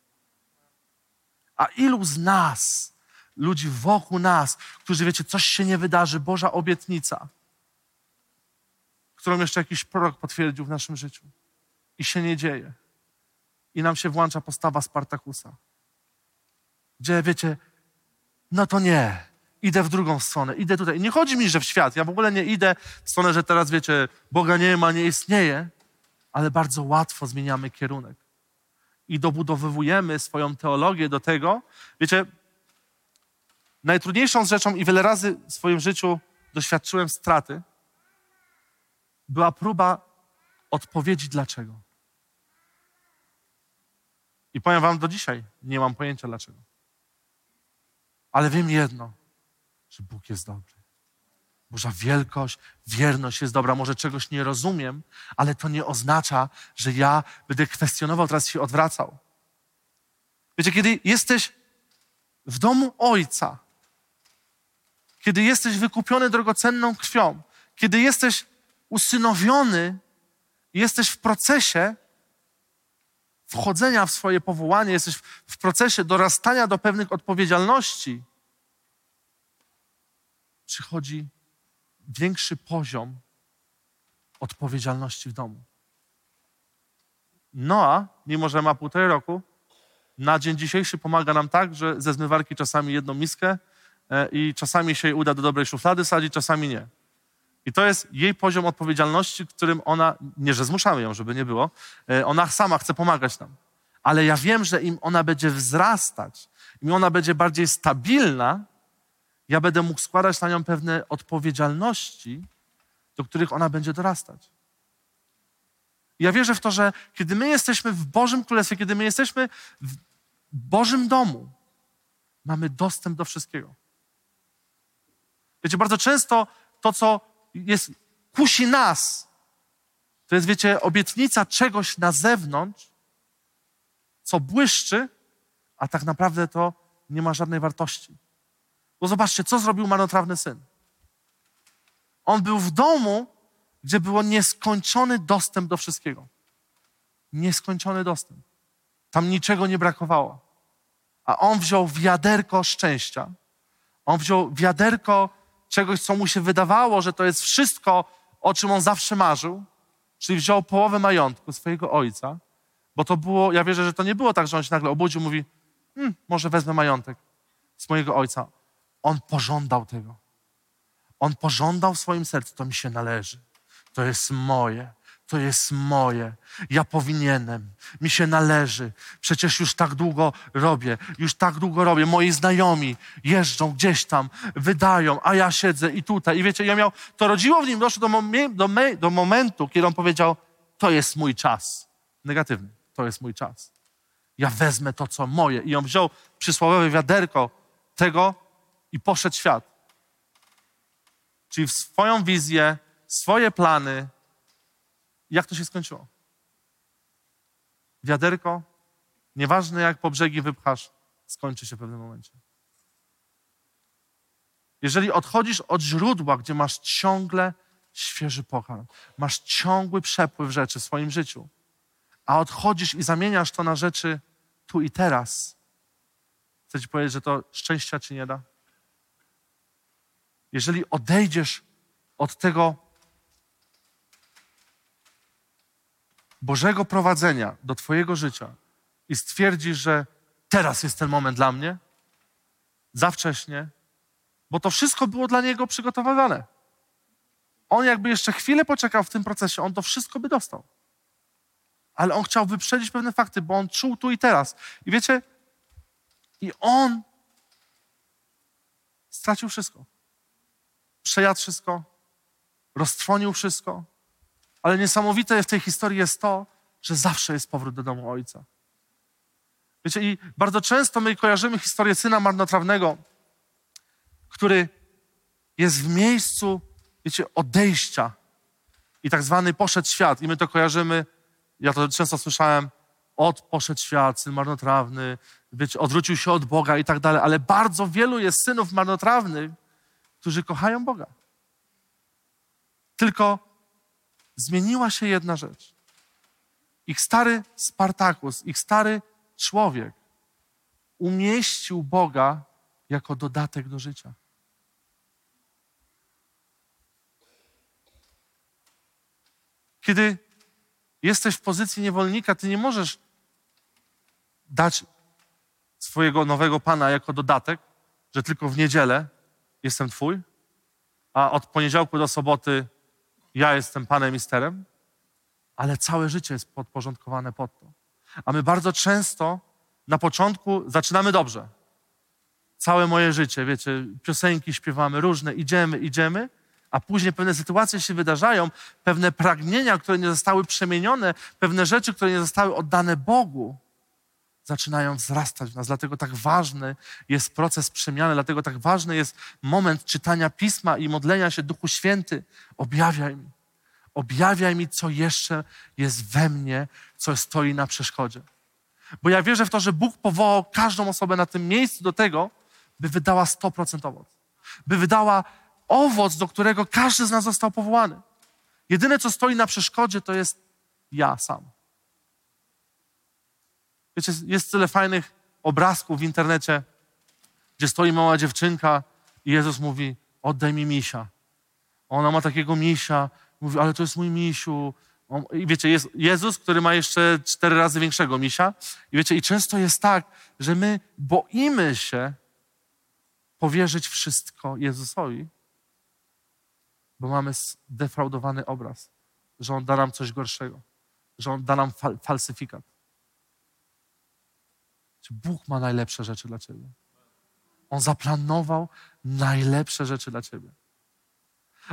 A ilu z nas, ludzi wokół nas, którzy wiecie, coś się nie wydarzy, Boża obietnica, którą jeszcze jakiś prorok potwierdził w naszym życiu i się nie dzieje. I nam się włącza postawa Spartakusa, gdzie wiecie, no to nie, idę w drugą stronę, idę tutaj. Nie chodzi mi, że w świat, ja w ogóle nie idę w stronę, że teraz wiecie, Boga nie ma, nie istnieje, ale bardzo łatwo zmieniamy kierunek i dobudowujemy swoją teologię do tego. Wiecie, najtrudniejszą rzeczą i wiele razy w swoim życiu doświadczyłem straty, była próba odpowiedzi dlaczego. I powiem wam do dzisiaj, nie mam pojęcia dlaczego. Ale wiem jedno, że Bóg jest dobry. Boża wielkość, wierność jest dobra. Może czegoś nie rozumiem, ale to nie oznacza, że ja będę kwestionował, teraz się odwracał. Wiecie, kiedy jesteś w domu Ojca, kiedy jesteś wykupiony drogocenną krwią, kiedy jesteś usynowiony, jesteś w procesie wchodzenia w swoje powołanie, jesteś w procesie dorastania do pewnych odpowiedzialności, przychodzi większy poziom odpowiedzialności w domu. Noa, mimo że ma półtorej roku, na dzień dzisiejszy pomaga nam tak, że ze zmywarki czasami jedną miskę e, i czasami się jej uda do dobrej szuflady sadzić, czasami nie. I to jest jej poziom odpowiedzialności, którym ona, nie że zmuszamy ją, żeby nie było, e, ona sama chce pomagać nam. Ale ja wiem, że im ona będzie wzrastać, im ona będzie bardziej stabilna, ja będę mógł składać na nią pewne odpowiedzialności, do których ona będzie dorastać. Ja wierzę w to, że kiedy my jesteśmy w Bożym Królestwie, kiedy my jesteśmy w Bożym domu, mamy dostęp do wszystkiego. Wiecie, bardzo często to, co jest, kusi nas, to jest, wiecie, obietnica czegoś na zewnątrz, co błyszczy, a tak naprawdę to nie ma żadnej wartości. Bo zobaczcie, co zrobił marnotrawny syn. On był w domu, gdzie było nieskończony dostęp do wszystkiego. Nieskończony dostęp. Tam niczego nie brakowało. A on wziął wiaderko szczęścia. On wziął wiaderko czegoś, co mu się wydawało, że to jest wszystko, o czym on zawsze marzył. Czyli wziął połowę majątku swojego ojca, bo to było, ja wierzę, że to nie było tak, że on się nagle obudził, mówi, hm, może wezmę majątek z mojego ojca. On pożądał tego. On pożądał w swoim sercu, to mi się należy. To jest moje. To jest moje. Ja powinienem. Mi się należy. Przecież już tak długo robię. Już tak długo robię. Moi znajomi jeżdżą gdzieś tam, wydają, a ja siedzę i tutaj. I wiecie, ja miał, to rodziło w nim, doszło do, mom- do, me- do momentu, kiedy on powiedział, to jest mój czas. Negatywny. To jest mój czas. Ja wezmę to, co moje. I on wziął przysłowiowe wiaderko tego i poszedł świat. Czyli w swoją wizję, swoje plany. Jak to się skończyło? Wiaderko, nieważne jak po brzegi wypchasz, skończy się w pewnym momencie. Jeżeli odchodzisz od źródła, gdzie masz ciągle świeży pokarm, masz ciągły przepływ rzeczy w swoim życiu, a odchodzisz i zamieniasz to na rzeczy tu i teraz, chcę ci powiedzieć, że to szczęścia ci nie da. Jeżeli odejdziesz od tego Bożego prowadzenia do Twojego życia i stwierdzisz, że teraz jest ten moment dla mnie, za wcześnie, bo to wszystko było dla niego przygotowywane. On jakby jeszcze chwilę poczekał w tym procesie, on to wszystko by dostał. Ale on chciał wyprzedzić pewne fakty, bo on czuł tu i teraz. I wiecie, i on stracił wszystko. Przejadł wszystko, roztrwonił wszystko. Ale niesamowite w tej historii jest to, że zawsze jest powrót do domu ojca. Wiecie, i bardzo często my kojarzymy historię syna marnotrawnego, który jest w miejscu, wiecie, odejścia i tak zwany poszedł świat. I my to kojarzymy, ja to często słyszałem, od poszedł świat, syn marnotrawny, wiecie, odwrócił się od Boga i tak dalej, ale bardzo wielu jest synów marnotrawnych, którzy kochają Boga. Tylko zmieniła się jedna rzecz. Ich stary Spartakus, ich stary człowiek umieścił Boga jako dodatek do życia. Kiedy jesteś w pozycji niewolnika, ty nie możesz dać swojego nowego pana jako dodatek, że tylko w niedzielę jestem twój, a od poniedziałku do soboty ja jestem panem i sterem, ale całe życie jest podporządkowane pod to. A my bardzo często na początku zaczynamy dobrze. Całe moje życie, wiecie, piosenki śpiewamy różne, idziemy, idziemy, a później pewne sytuacje się wydarzają, pewne pragnienia, które nie zostały przemienione, pewne rzeczy, które nie zostały oddane Bogu, zaczynają wzrastać w nas. Dlatego tak ważny jest proces przemiany, dlatego tak ważny jest moment czytania pisma i modlenia się Duchu Święty. Objawiaj mi. Objawiaj mi, co jeszcze jest we mnie, co stoi na przeszkodzie. Bo ja wierzę w to, że Bóg powołał każdą osobę na tym miejscu do tego, by wydała 100% owoc. By wydała owoc, do którego każdy z nas został powołany. Jedyne, co stoi na przeszkodzie, to jest ja sam. Wiecie, jest tyle fajnych obrazków w internecie, gdzie stoi mała dziewczynka i Jezus mówi, oddaj mi misia. Ona ma takiego misia, mówi, ale to jest mój misiu. I wiecie, jest Jezus, który ma jeszcze cztery razy większego misia. I wiecie, i często jest tak, że my boimy się powierzyć wszystko Jezusowi, bo mamy zdefraudowany obraz, że On da nam coś gorszego, że On da nam fal falsyfikat. Bóg ma najlepsze rzeczy dla ciebie. On zaplanował najlepsze rzeczy dla ciebie.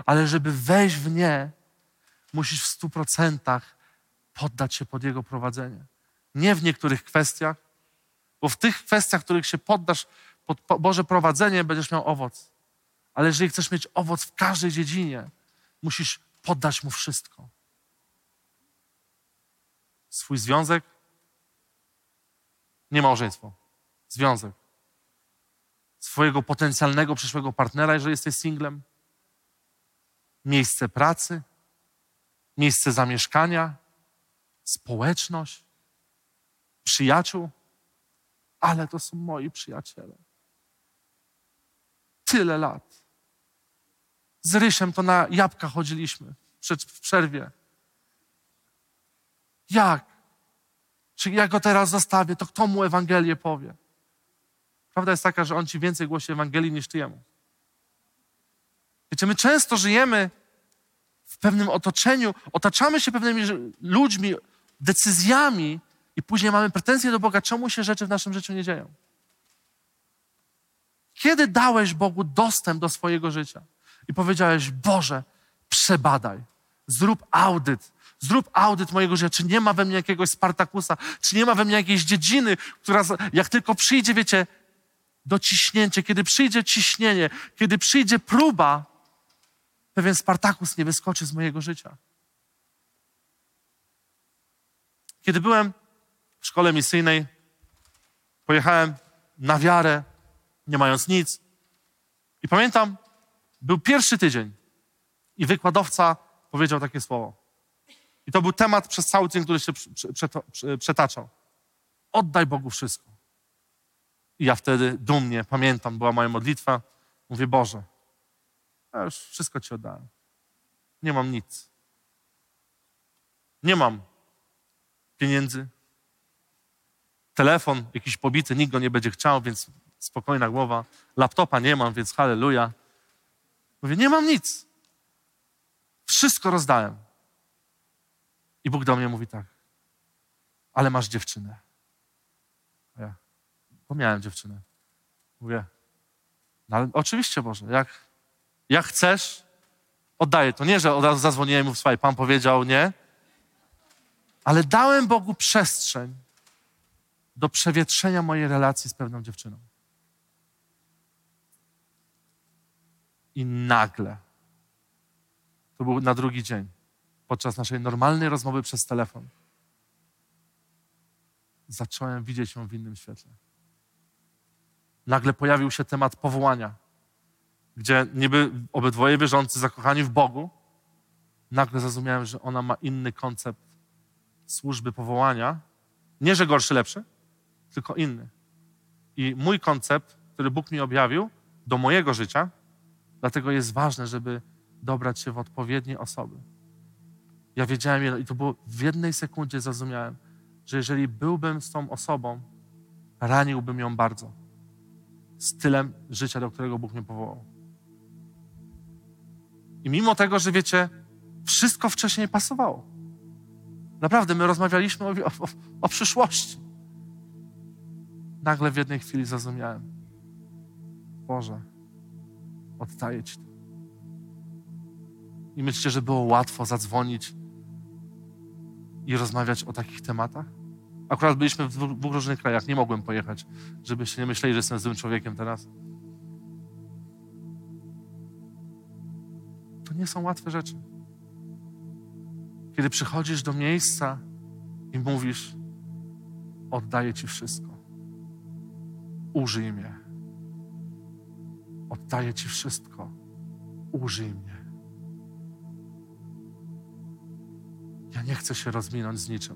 Ale żeby wejść w nie, musisz w stu procentach poddać się pod Jego prowadzenie. Nie w niektórych kwestiach, bo w tych kwestiach, w których się poddasz pod Boże prowadzenie, będziesz miał owoc. Ale jeżeli chcesz mieć owoc w każdej dziedzinie, musisz poddać Mu wszystko. Swój związek, nie małżeństwo, związek. Swojego potencjalnego przyszłego partnera, jeżeli jesteś singlem. Miejsce pracy, miejsce zamieszkania, społeczność, przyjaciół. Ale to są moi przyjaciele. Tyle lat. Z Rysiem to na jabłka chodziliśmy w przerwie. Jak? Czy jak go teraz zostawię, to kto mu Ewangelię powie? Prawda jest taka, że on ci więcej głosi Ewangelii niż ty jemu. Wiecie, my często żyjemy w pewnym otoczeniu, otaczamy się pewnymi ludźmi, decyzjami i później mamy pretensje do Boga, czemu się rzeczy w naszym życiu nie dzieją. Kiedy dałeś Bogu dostęp do swojego życia i powiedziałeś, Boże, przebadaj, zrób audyt, zrób audyt mojego życia, czy nie ma we mnie jakiegoś Spartakusa, czy nie ma we mnie jakiejś dziedziny, która jak tylko przyjdzie, wiecie, dociśnięcie, kiedy przyjdzie ciśnienie, kiedy przyjdzie próba, pewien Spartakus nie wyskoczy z mojego życia. Kiedy byłem w szkole misyjnej, pojechałem na wiarę, nie mając nic. I pamiętam, był pierwszy tydzień i wykładowca powiedział takie słowo. I to był temat przez cały tydzień, który się przetaczał. Oddaj Bogu wszystko. I ja wtedy dumnie, pamiętam, była moja modlitwa. Mówię, Boże, ja już wszystko Ci oddałem. Nie mam nic. Nie mam pieniędzy. Telefon jakiś pobity, nikt go nie będzie chciał, więc spokojna głowa. Laptopa nie mam, więc halleluja. Mówię, nie mam nic. Wszystko rozdałem. I Bóg do mnie mówi tak, ale masz dziewczynę. A ja, bo miałem dziewczynę. Mówię, no ale oczywiście Boże, jak, jak chcesz, oddaję to. Nie, że od razu zadzwoniłem mu, słuchaj, Pan powiedział nie, ale dałem Bogu przestrzeń do przewietrzenia mojej relacji z pewną dziewczyną. I nagle, to był na drugi dzień, podczas naszej normalnej rozmowy przez telefon, zacząłem widzieć ją w innym świetle. Nagle pojawił się temat powołania, gdzie niby obydwoje wierzący, zakochani w Bogu, nagle zrozumiałem, że ona ma inny koncept służby powołania. Nie, że gorszy, lepszy, tylko inny. I mój koncept, który Bóg mi objawił do mojego życia, dlatego jest ważne, żeby dobrać się w odpowiednie osoby. Ja wiedziałem i to było w jednej sekundzie zrozumiałem, że jeżeli byłbym z tą osobą, raniłbym ją bardzo. Stylem życia, do którego Bóg mnie powołał. I mimo tego, że wiecie, wszystko wcześniej pasowało. Naprawdę, my rozmawialiśmy o, o, o przyszłości. Nagle w jednej chwili zrozumiałem, Boże, oddaję Ci to. I myślicie, że było łatwo zadzwonić i rozmawiać o takich tematach? Akurat byliśmy w dwóch, różnych krajach, nie mogłem pojechać, żebyście nie myśleli, że jestem złym człowiekiem teraz. To nie są łatwe rzeczy. Kiedy przychodzisz do miejsca i mówisz, oddaję Ci wszystko. Użyj mnie. Oddaję Ci wszystko. Użyj mnie. Ja nie chcę się rozminąć z niczym.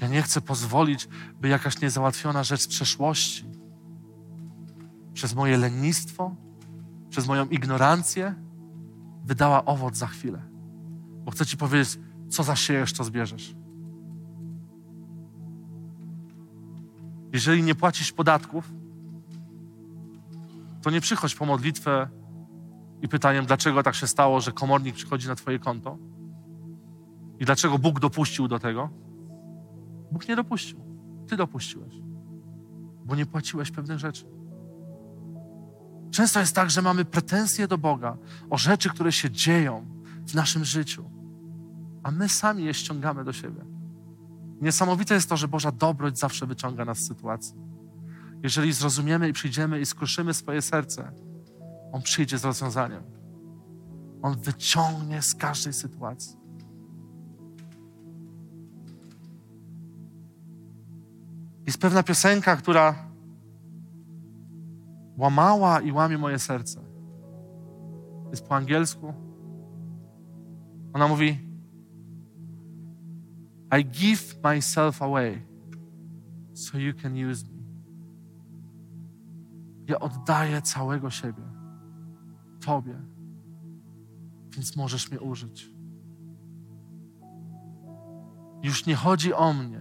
Ja nie chcę pozwolić, by jakaś niezałatwiona rzecz z przeszłości, przez moje lenistwo, przez moją ignorancję, wydała owoc za chwilę. Bo chcę Ci powiedzieć, co zasiejesz, to zbierzesz. Jeżeli nie płacisz podatków, to nie przychodź po modlitwę i pytaniem, dlaczego tak się stało, że komornik przychodzi na Twoje konto i dlaczego Bóg dopuścił do tego. Bóg nie dopuścił. Ty dopuściłeś, bo nie płaciłeś pewnych rzeczy. Często jest tak, że mamy pretensje do Boga o rzeczy, które się dzieją w naszym życiu, a my sami je ściągamy do siebie. Niesamowite jest to, że Boża dobroć zawsze wyciąga nas z sytuacji. Jeżeli zrozumiemy i przyjdziemy i skruszymy swoje serce, On przyjdzie z rozwiązaniem. On wyciągnie z każdej sytuacji. Jest pewna piosenka, która łamała i łamie moje serce. Jest po angielsku. Ona mówi: I give myself away so you can use me. Ja oddaję całego siebie Tobie, więc możesz mnie użyć. Już nie chodzi o mnie,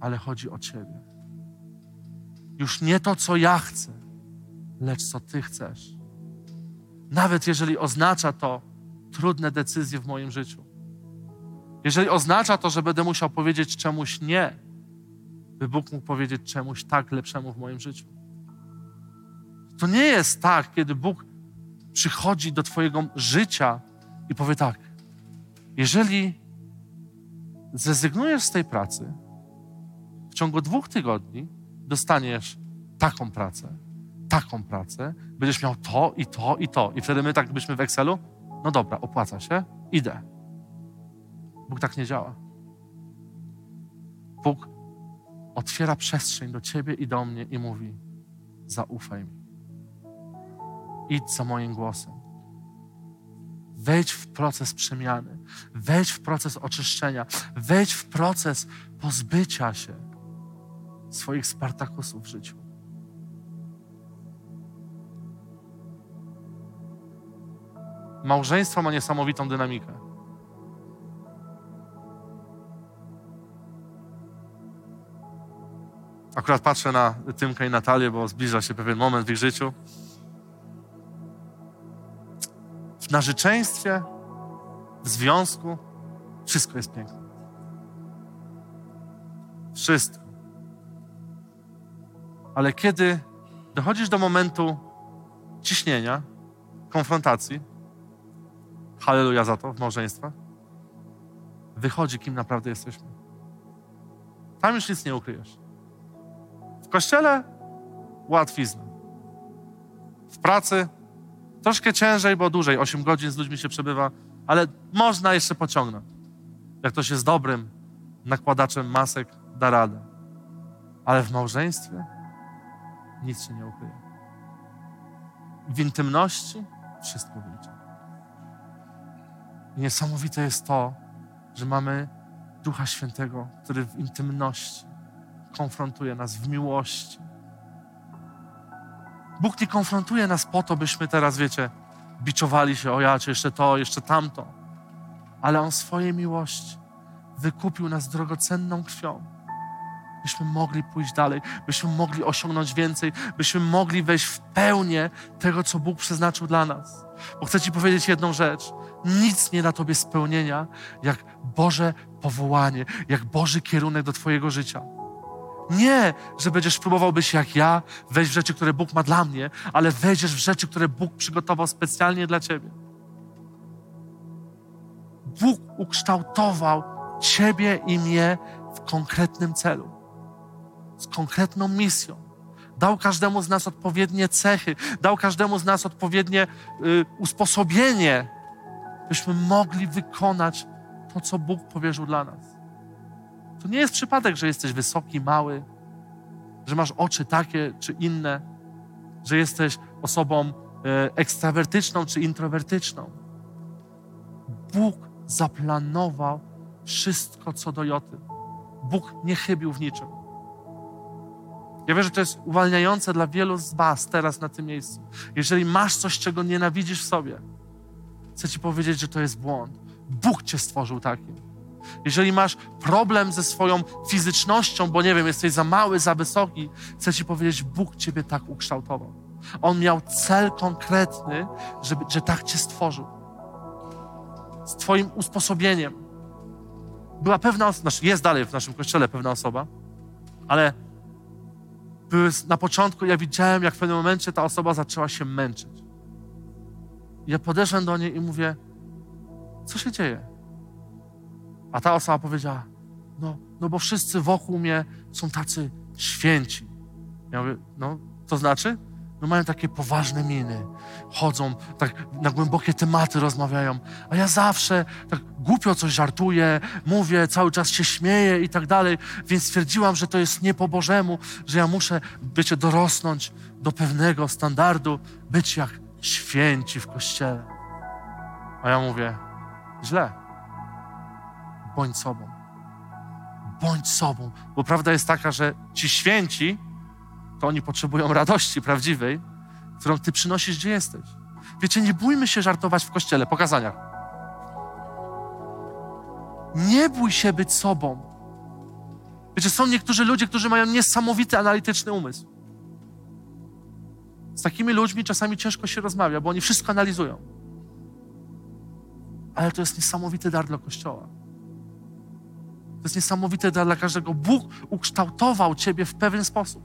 ale chodzi o Ciebie. Już nie to, co ja chcę, lecz co Ty chcesz. Nawet jeżeli oznacza to trudne decyzje w moim życiu. Jeżeli oznacza to, że będę musiał powiedzieć czemuś nie, by Bóg mógł powiedzieć czemuś tak lepszemu w moim życiu. To nie jest tak, kiedy Bóg przychodzi do Twojego życia i powie tak: jeżeli zrezygnujesz z tej pracy, w ciągu dwóch tygodni dostaniesz taką pracę, taką pracę, będziesz miał to i to i to. I wtedy my tak byśmy w Excelu, no dobra, opłaca się, idę. Bóg tak nie działa. Bóg otwiera przestrzeń do ciebie i do mnie i mówi: zaufaj mi. Idź za moim głosem. Wejdź w proces przemiany, wejdź w proces oczyszczenia, wejdź w proces pozbycia się swoich Spartakusów w życiu. Małżeństwo ma niesamowitą dynamikę. Akurat patrzę na Tymkę i Natalię, bo zbliża się pewien moment w ich życiu. W narzeczeństwie, w związku, wszystko jest piękne. Wszystko. Ale kiedy dochodzisz do momentu ciśnienia, konfrontacji, halleluja za to w małżeństwach, wychodzi, kim naprawdę jesteśmy. Tam już nic nie ukryjesz. W kościele łatwizna. W pracy troszkę ciężej, bo dłużej, 8 godzin z ludźmi się przebywa, ale można jeszcze pociągnąć. Jak ktoś jest dobrym nakładaczem masek, da radę. Ale w małżeństwie nic się nie ukryje. W intymności wszystko wyjdzie. I niesamowite jest to, że mamy Ducha Świętego, który w intymności konfrontuje nas, w miłości. Bóg nie konfrontuje nas po to, byśmy teraz, wiecie, biczowali się, o ja, czy jeszcze to, jeszcze tamto. Ale On swojej miłości wykupił nas drogocenną krwią byśmy mogli pójść dalej, byśmy mogli osiągnąć więcej, byśmy mogli wejść w pełnię tego, co Bóg przeznaczył dla nas. Bo chcę Ci powiedzieć jedną rzecz. Nic nie da Tobie spełnienia, jak Boże powołanie, jak Boży kierunek do Twojego życia. Nie, że będziesz próbował być jak ja, wejść w rzeczy, które Bóg ma dla mnie, ale wejdziesz w rzeczy, które Bóg przygotował specjalnie dla Ciebie. Bóg ukształtował Ciebie i mnie w konkretnym celu z konkretną misją. Dał każdemu z nas odpowiednie cechy, dał każdemu z nas odpowiednie y, usposobienie, byśmy mogli wykonać to, co Bóg powierzył dla nas. To nie jest przypadek, że jesteś wysoki, mały, że masz oczy takie czy inne, że jesteś osobą y, ekstrawertyczną czy introwertyczną. Bóg zaplanował wszystko co do Joty. Bóg nie chybił w niczym. Ja wiem, że to jest uwalniające dla wielu z Was teraz na tym miejscu. Jeżeli masz coś, czego nienawidzisz w sobie, chcę Ci powiedzieć, że to jest błąd. Bóg Cię stworzył takim. Jeżeli masz problem ze swoją fizycznością, bo nie wiem, jesteś za mały, za wysoki, chcę Ci powiedzieć, Bóg Ciebie tak ukształtował. On miał cel konkretny, żeby, że tak Cię stworzył. Z Twoim usposobieniem. Była pewna osoba, znaczy jest dalej w naszym kościele pewna osoba, ale były na początku, ja widziałem, jak w pewnym momencie ta osoba zaczęła się męczyć. Ja podeszłem do niej i mówię, co się dzieje? A ta osoba powiedziała, no, no bo wszyscy wokół mnie są tacy święci. Ja mówię, no, to znaczy? no mają takie poważne miny, chodzą, tak na głębokie tematy rozmawiają, a ja zawsze tak głupio coś żartuję, mówię, cały czas się śmieję i tak dalej, więc stwierdziłam, że to jest nie po Bożemu, że ja muszę, wiecie, dorosnąć do pewnego standardu, być jak święci w Kościele. A ja mówię, źle. Bądź sobą. Bądź sobą. Bo prawda jest taka, że ci święci, to oni potrzebują radości prawdziwej, którą Ty przynosisz, gdzie jesteś. Wiecie, nie bójmy się żartować w kościele, po kazaniach. Nie bój się być sobą. Wiecie, są niektórzy ludzie, którzy mają niesamowity analityczny umysł. Z takimi ludźmi czasami ciężko się rozmawia, bo oni wszystko analizują. Ale to jest niesamowity dar dla Kościoła. To jest niesamowity dar dla każdego. Bóg ukształtował Ciebie w pewien sposób.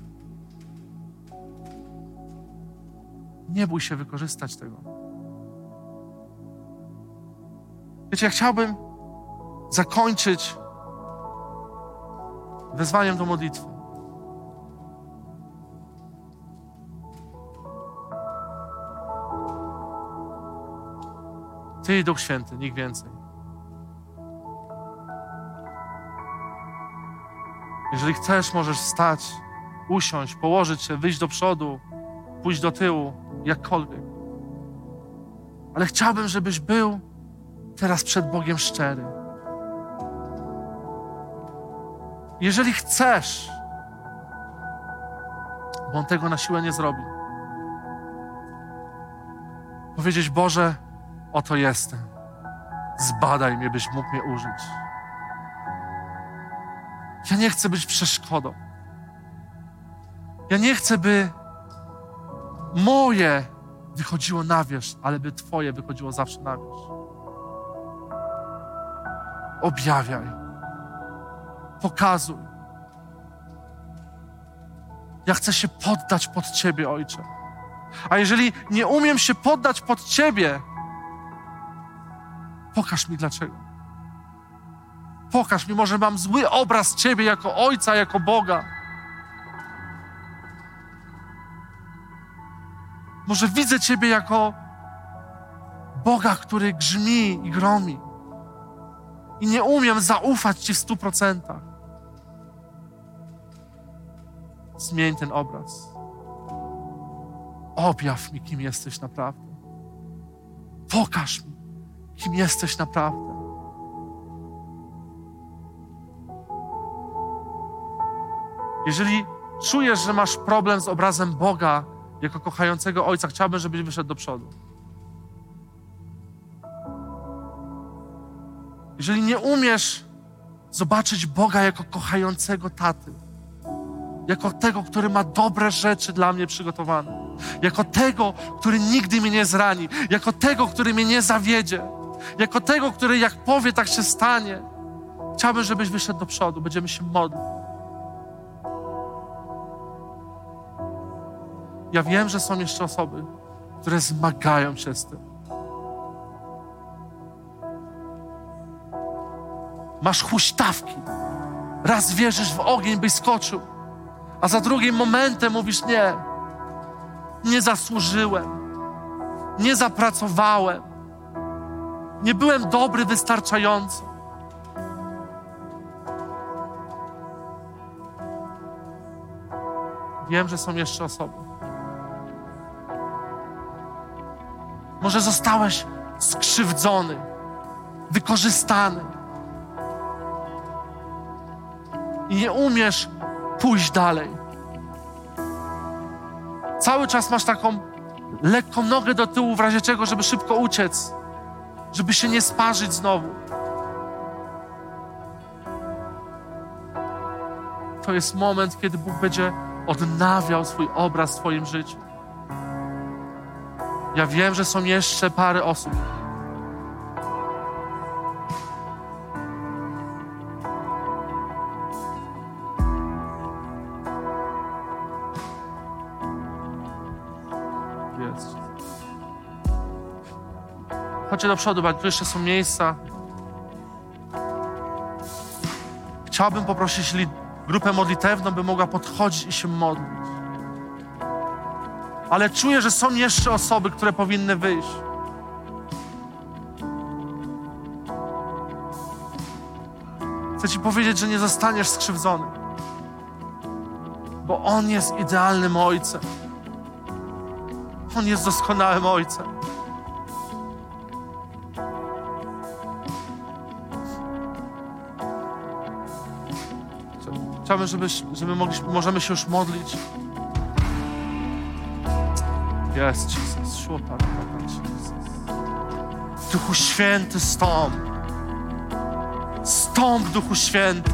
Nie bój się wykorzystać tego. Wiecie, ja chciałbym zakończyć wezwaniem do modlitwy. Ty Duch Święty, nikt więcej. Jeżeli chcesz, możesz wstać, usiąść, położyć się, wyjść do przodu, pójść do tyłu, jakkolwiek. Ale chciałbym, żebyś był teraz przed Bogiem szczery. Jeżeli chcesz, bo On tego na siłę nie zrobi, powiedzieć: Boże, oto jestem. Zbadaj mnie, byś mógł mnie użyć. Ja nie chcę być przeszkodą. Ja nie chcę, by moje wychodziło na wierzch, ale by Twoje wychodziło zawsze na wierzch. Objawiaj. Pokazuj. Ja chcę się poddać pod Ciebie, Ojcze. A jeżeli nie umiem się poddać pod Ciebie, pokaż mi dlaczego. Pokaż mi, może mam zły obraz Ciebie jako Ojca, jako Boga. Może widzę Ciebie jako Boga, który grzmi i gromi. I nie umiem zaufać Ci w stu procentach. Zmień ten obraz. Objaw mi, kim jesteś naprawdę. Pokaż mi, kim jesteś naprawdę. Jeżeli czujesz, że masz problem z obrazem Boga jako kochającego Ojca, chciałbym, żebyś wyszedł do przodu. Jeżeli nie umiesz zobaczyć Boga jako kochającego taty, jako tego, który ma dobre rzeczy dla mnie przygotowane, jako tego, który nigdy mnie nie zrani, jako tego, który mnie nie zawiedzie, jako tego, który jak powie, tak się stanie, chciałbym, żebyś wyszedł do przodu. Będziemy się modlić. Ja wiem, że są jeszcze osoby, które zmagają się z tym. Masz huśtawki. Raz wierzysz w ogień, byś skoczył, a za drugim momentem mówisz nie. Nie zasłużyłem. Nie zapracowałem. Nie byłem dobry wystarczająco. Wiem, że są jeszcze osoby. Może zostałeś skrzywdzony, wykorzystany i nie umiesz pójść dalej. Cały czas masz taką lekką nogę do tyłu, w razie czego, żeby szybko uciec, żeby się nie sparzyć znowu. To jest moment, kiedy Bóg będzie odnawiał swój obraz w Twoim życiu. Ja wiem, że są jeszcze parę osób. Chodźcie do przodu, bo tu jeszcze są miejsca. Chciałbym poprosić grupę modlitewną, by mogła podchodzić i się modlić ale czuję, że są jeszcze osoby, które powinny wyjść. Chcę Ci powiedzieć, że nie zostaniesz skrzywdzony, bo On jest idealnym Ojcem. On jest doskonałym Ojcem. Chciałbym, żebyś, żeby mogli, możemy się już modlić. Yes, Jesus. Szłopa, Jesus. Duchu Święty stąd. Stąp, Duchu Święty.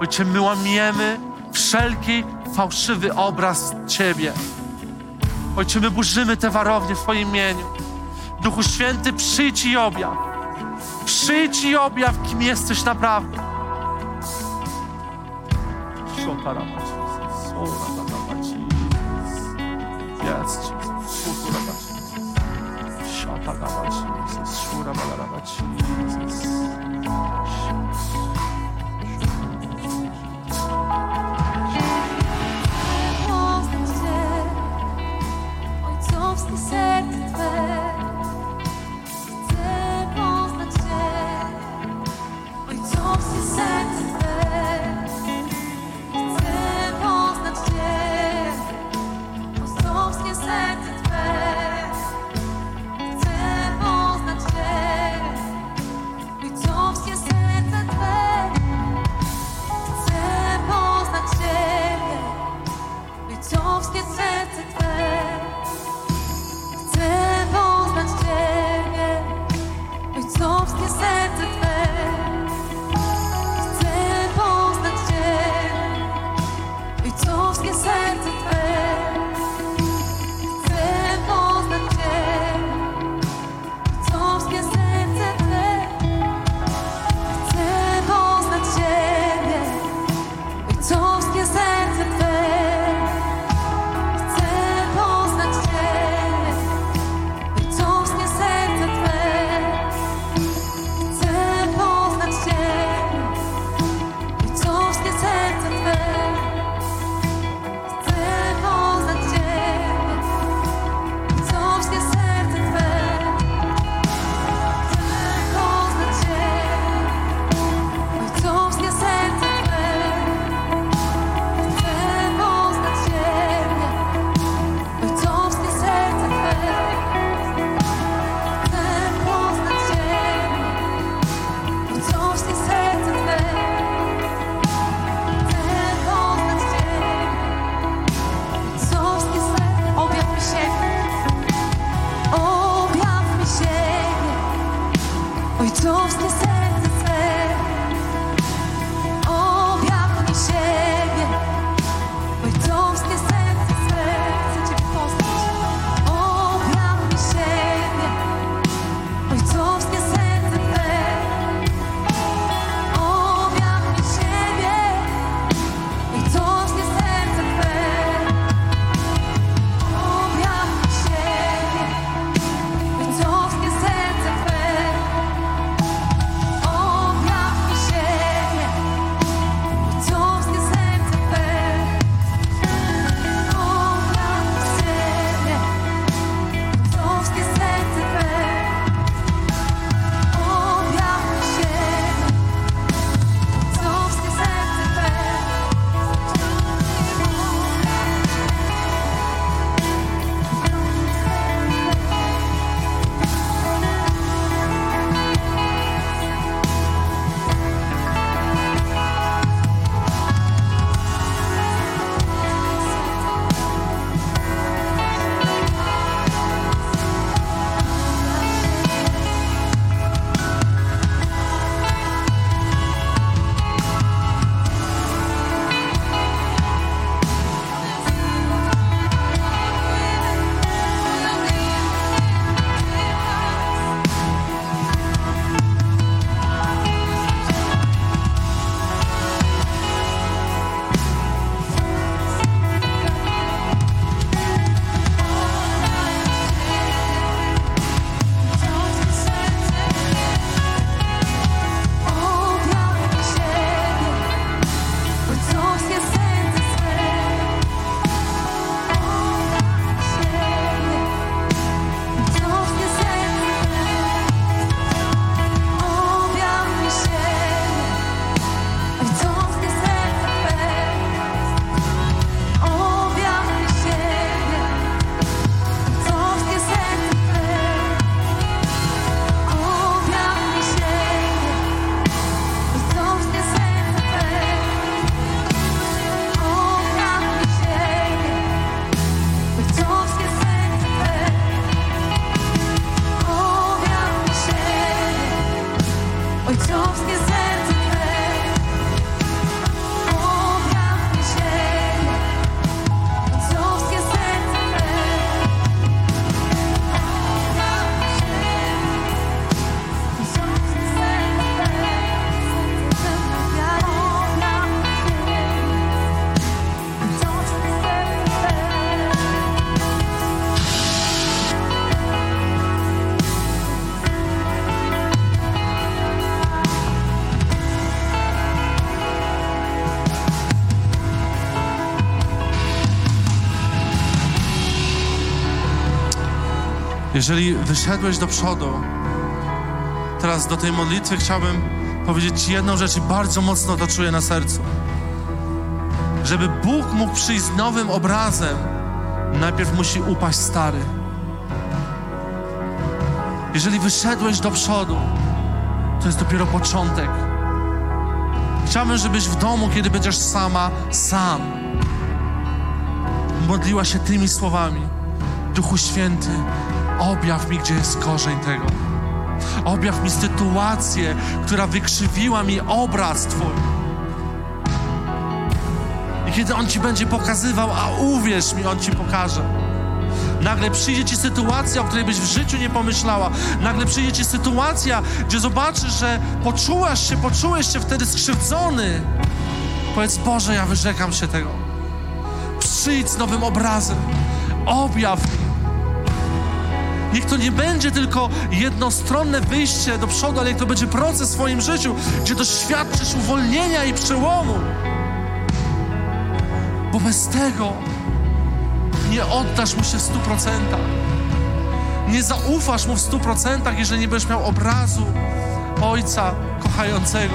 Ojcze, my łamiemy wszelki fałszywy obraz Ciebie. Ojcze, my burzymy te warownie w Twoim imieniu. Duchu Święty, przyjdź i objaw. Przyjdź i objaw, kim jesteś naprawdę. Jest, poznać Jeżeli wyszedłeś do przodu, teraz do tej modlitwy chciałbym powiedzieć Ci jedną rzecz i bardzo mocno to czuję na sercu. Żeby Bóg mógł przyjść z nowym obrazem, najpierw musi upaść stary. Jeżeli wyszedłeś do przodu, to jest dopiero początek. Chciałbym, żebyś w domu, kiedy będziesz sama, sam, modliła się tymi słowami. Duchu Święty, objaw mi, gdzie jest korzeń tego. Objaw mi sytuację, która wykrzywiła mi obraz Twój. I kiedy On Ci będzie pokazywał, a uwierz mi, On Ci pokaże. Nagle przyjdzie Ci sytuacja, o której byś w życiu nie pomyślała. Nagle przyjdzie Ci sytuacja, gdzie zobaczysz, że poczułaś się, poczułeś się wtedy skrzywdzony. Powiedz, Boże, ja wyrzekam się tego. Przyjdź z nowym obrazem. Objaw. Niech to nie będzie tylko jednostronne wyjście do przodu, ale niech to będzie proces w swoim życiu, gdzie doświadczysz uwolnienia i przełomu. Bo bez tego nie oddasz mu się w stu procentach. Nie zaufasz mu w stu procentach, jeżeli nie będziesz miał obrazu Ojca kochającego.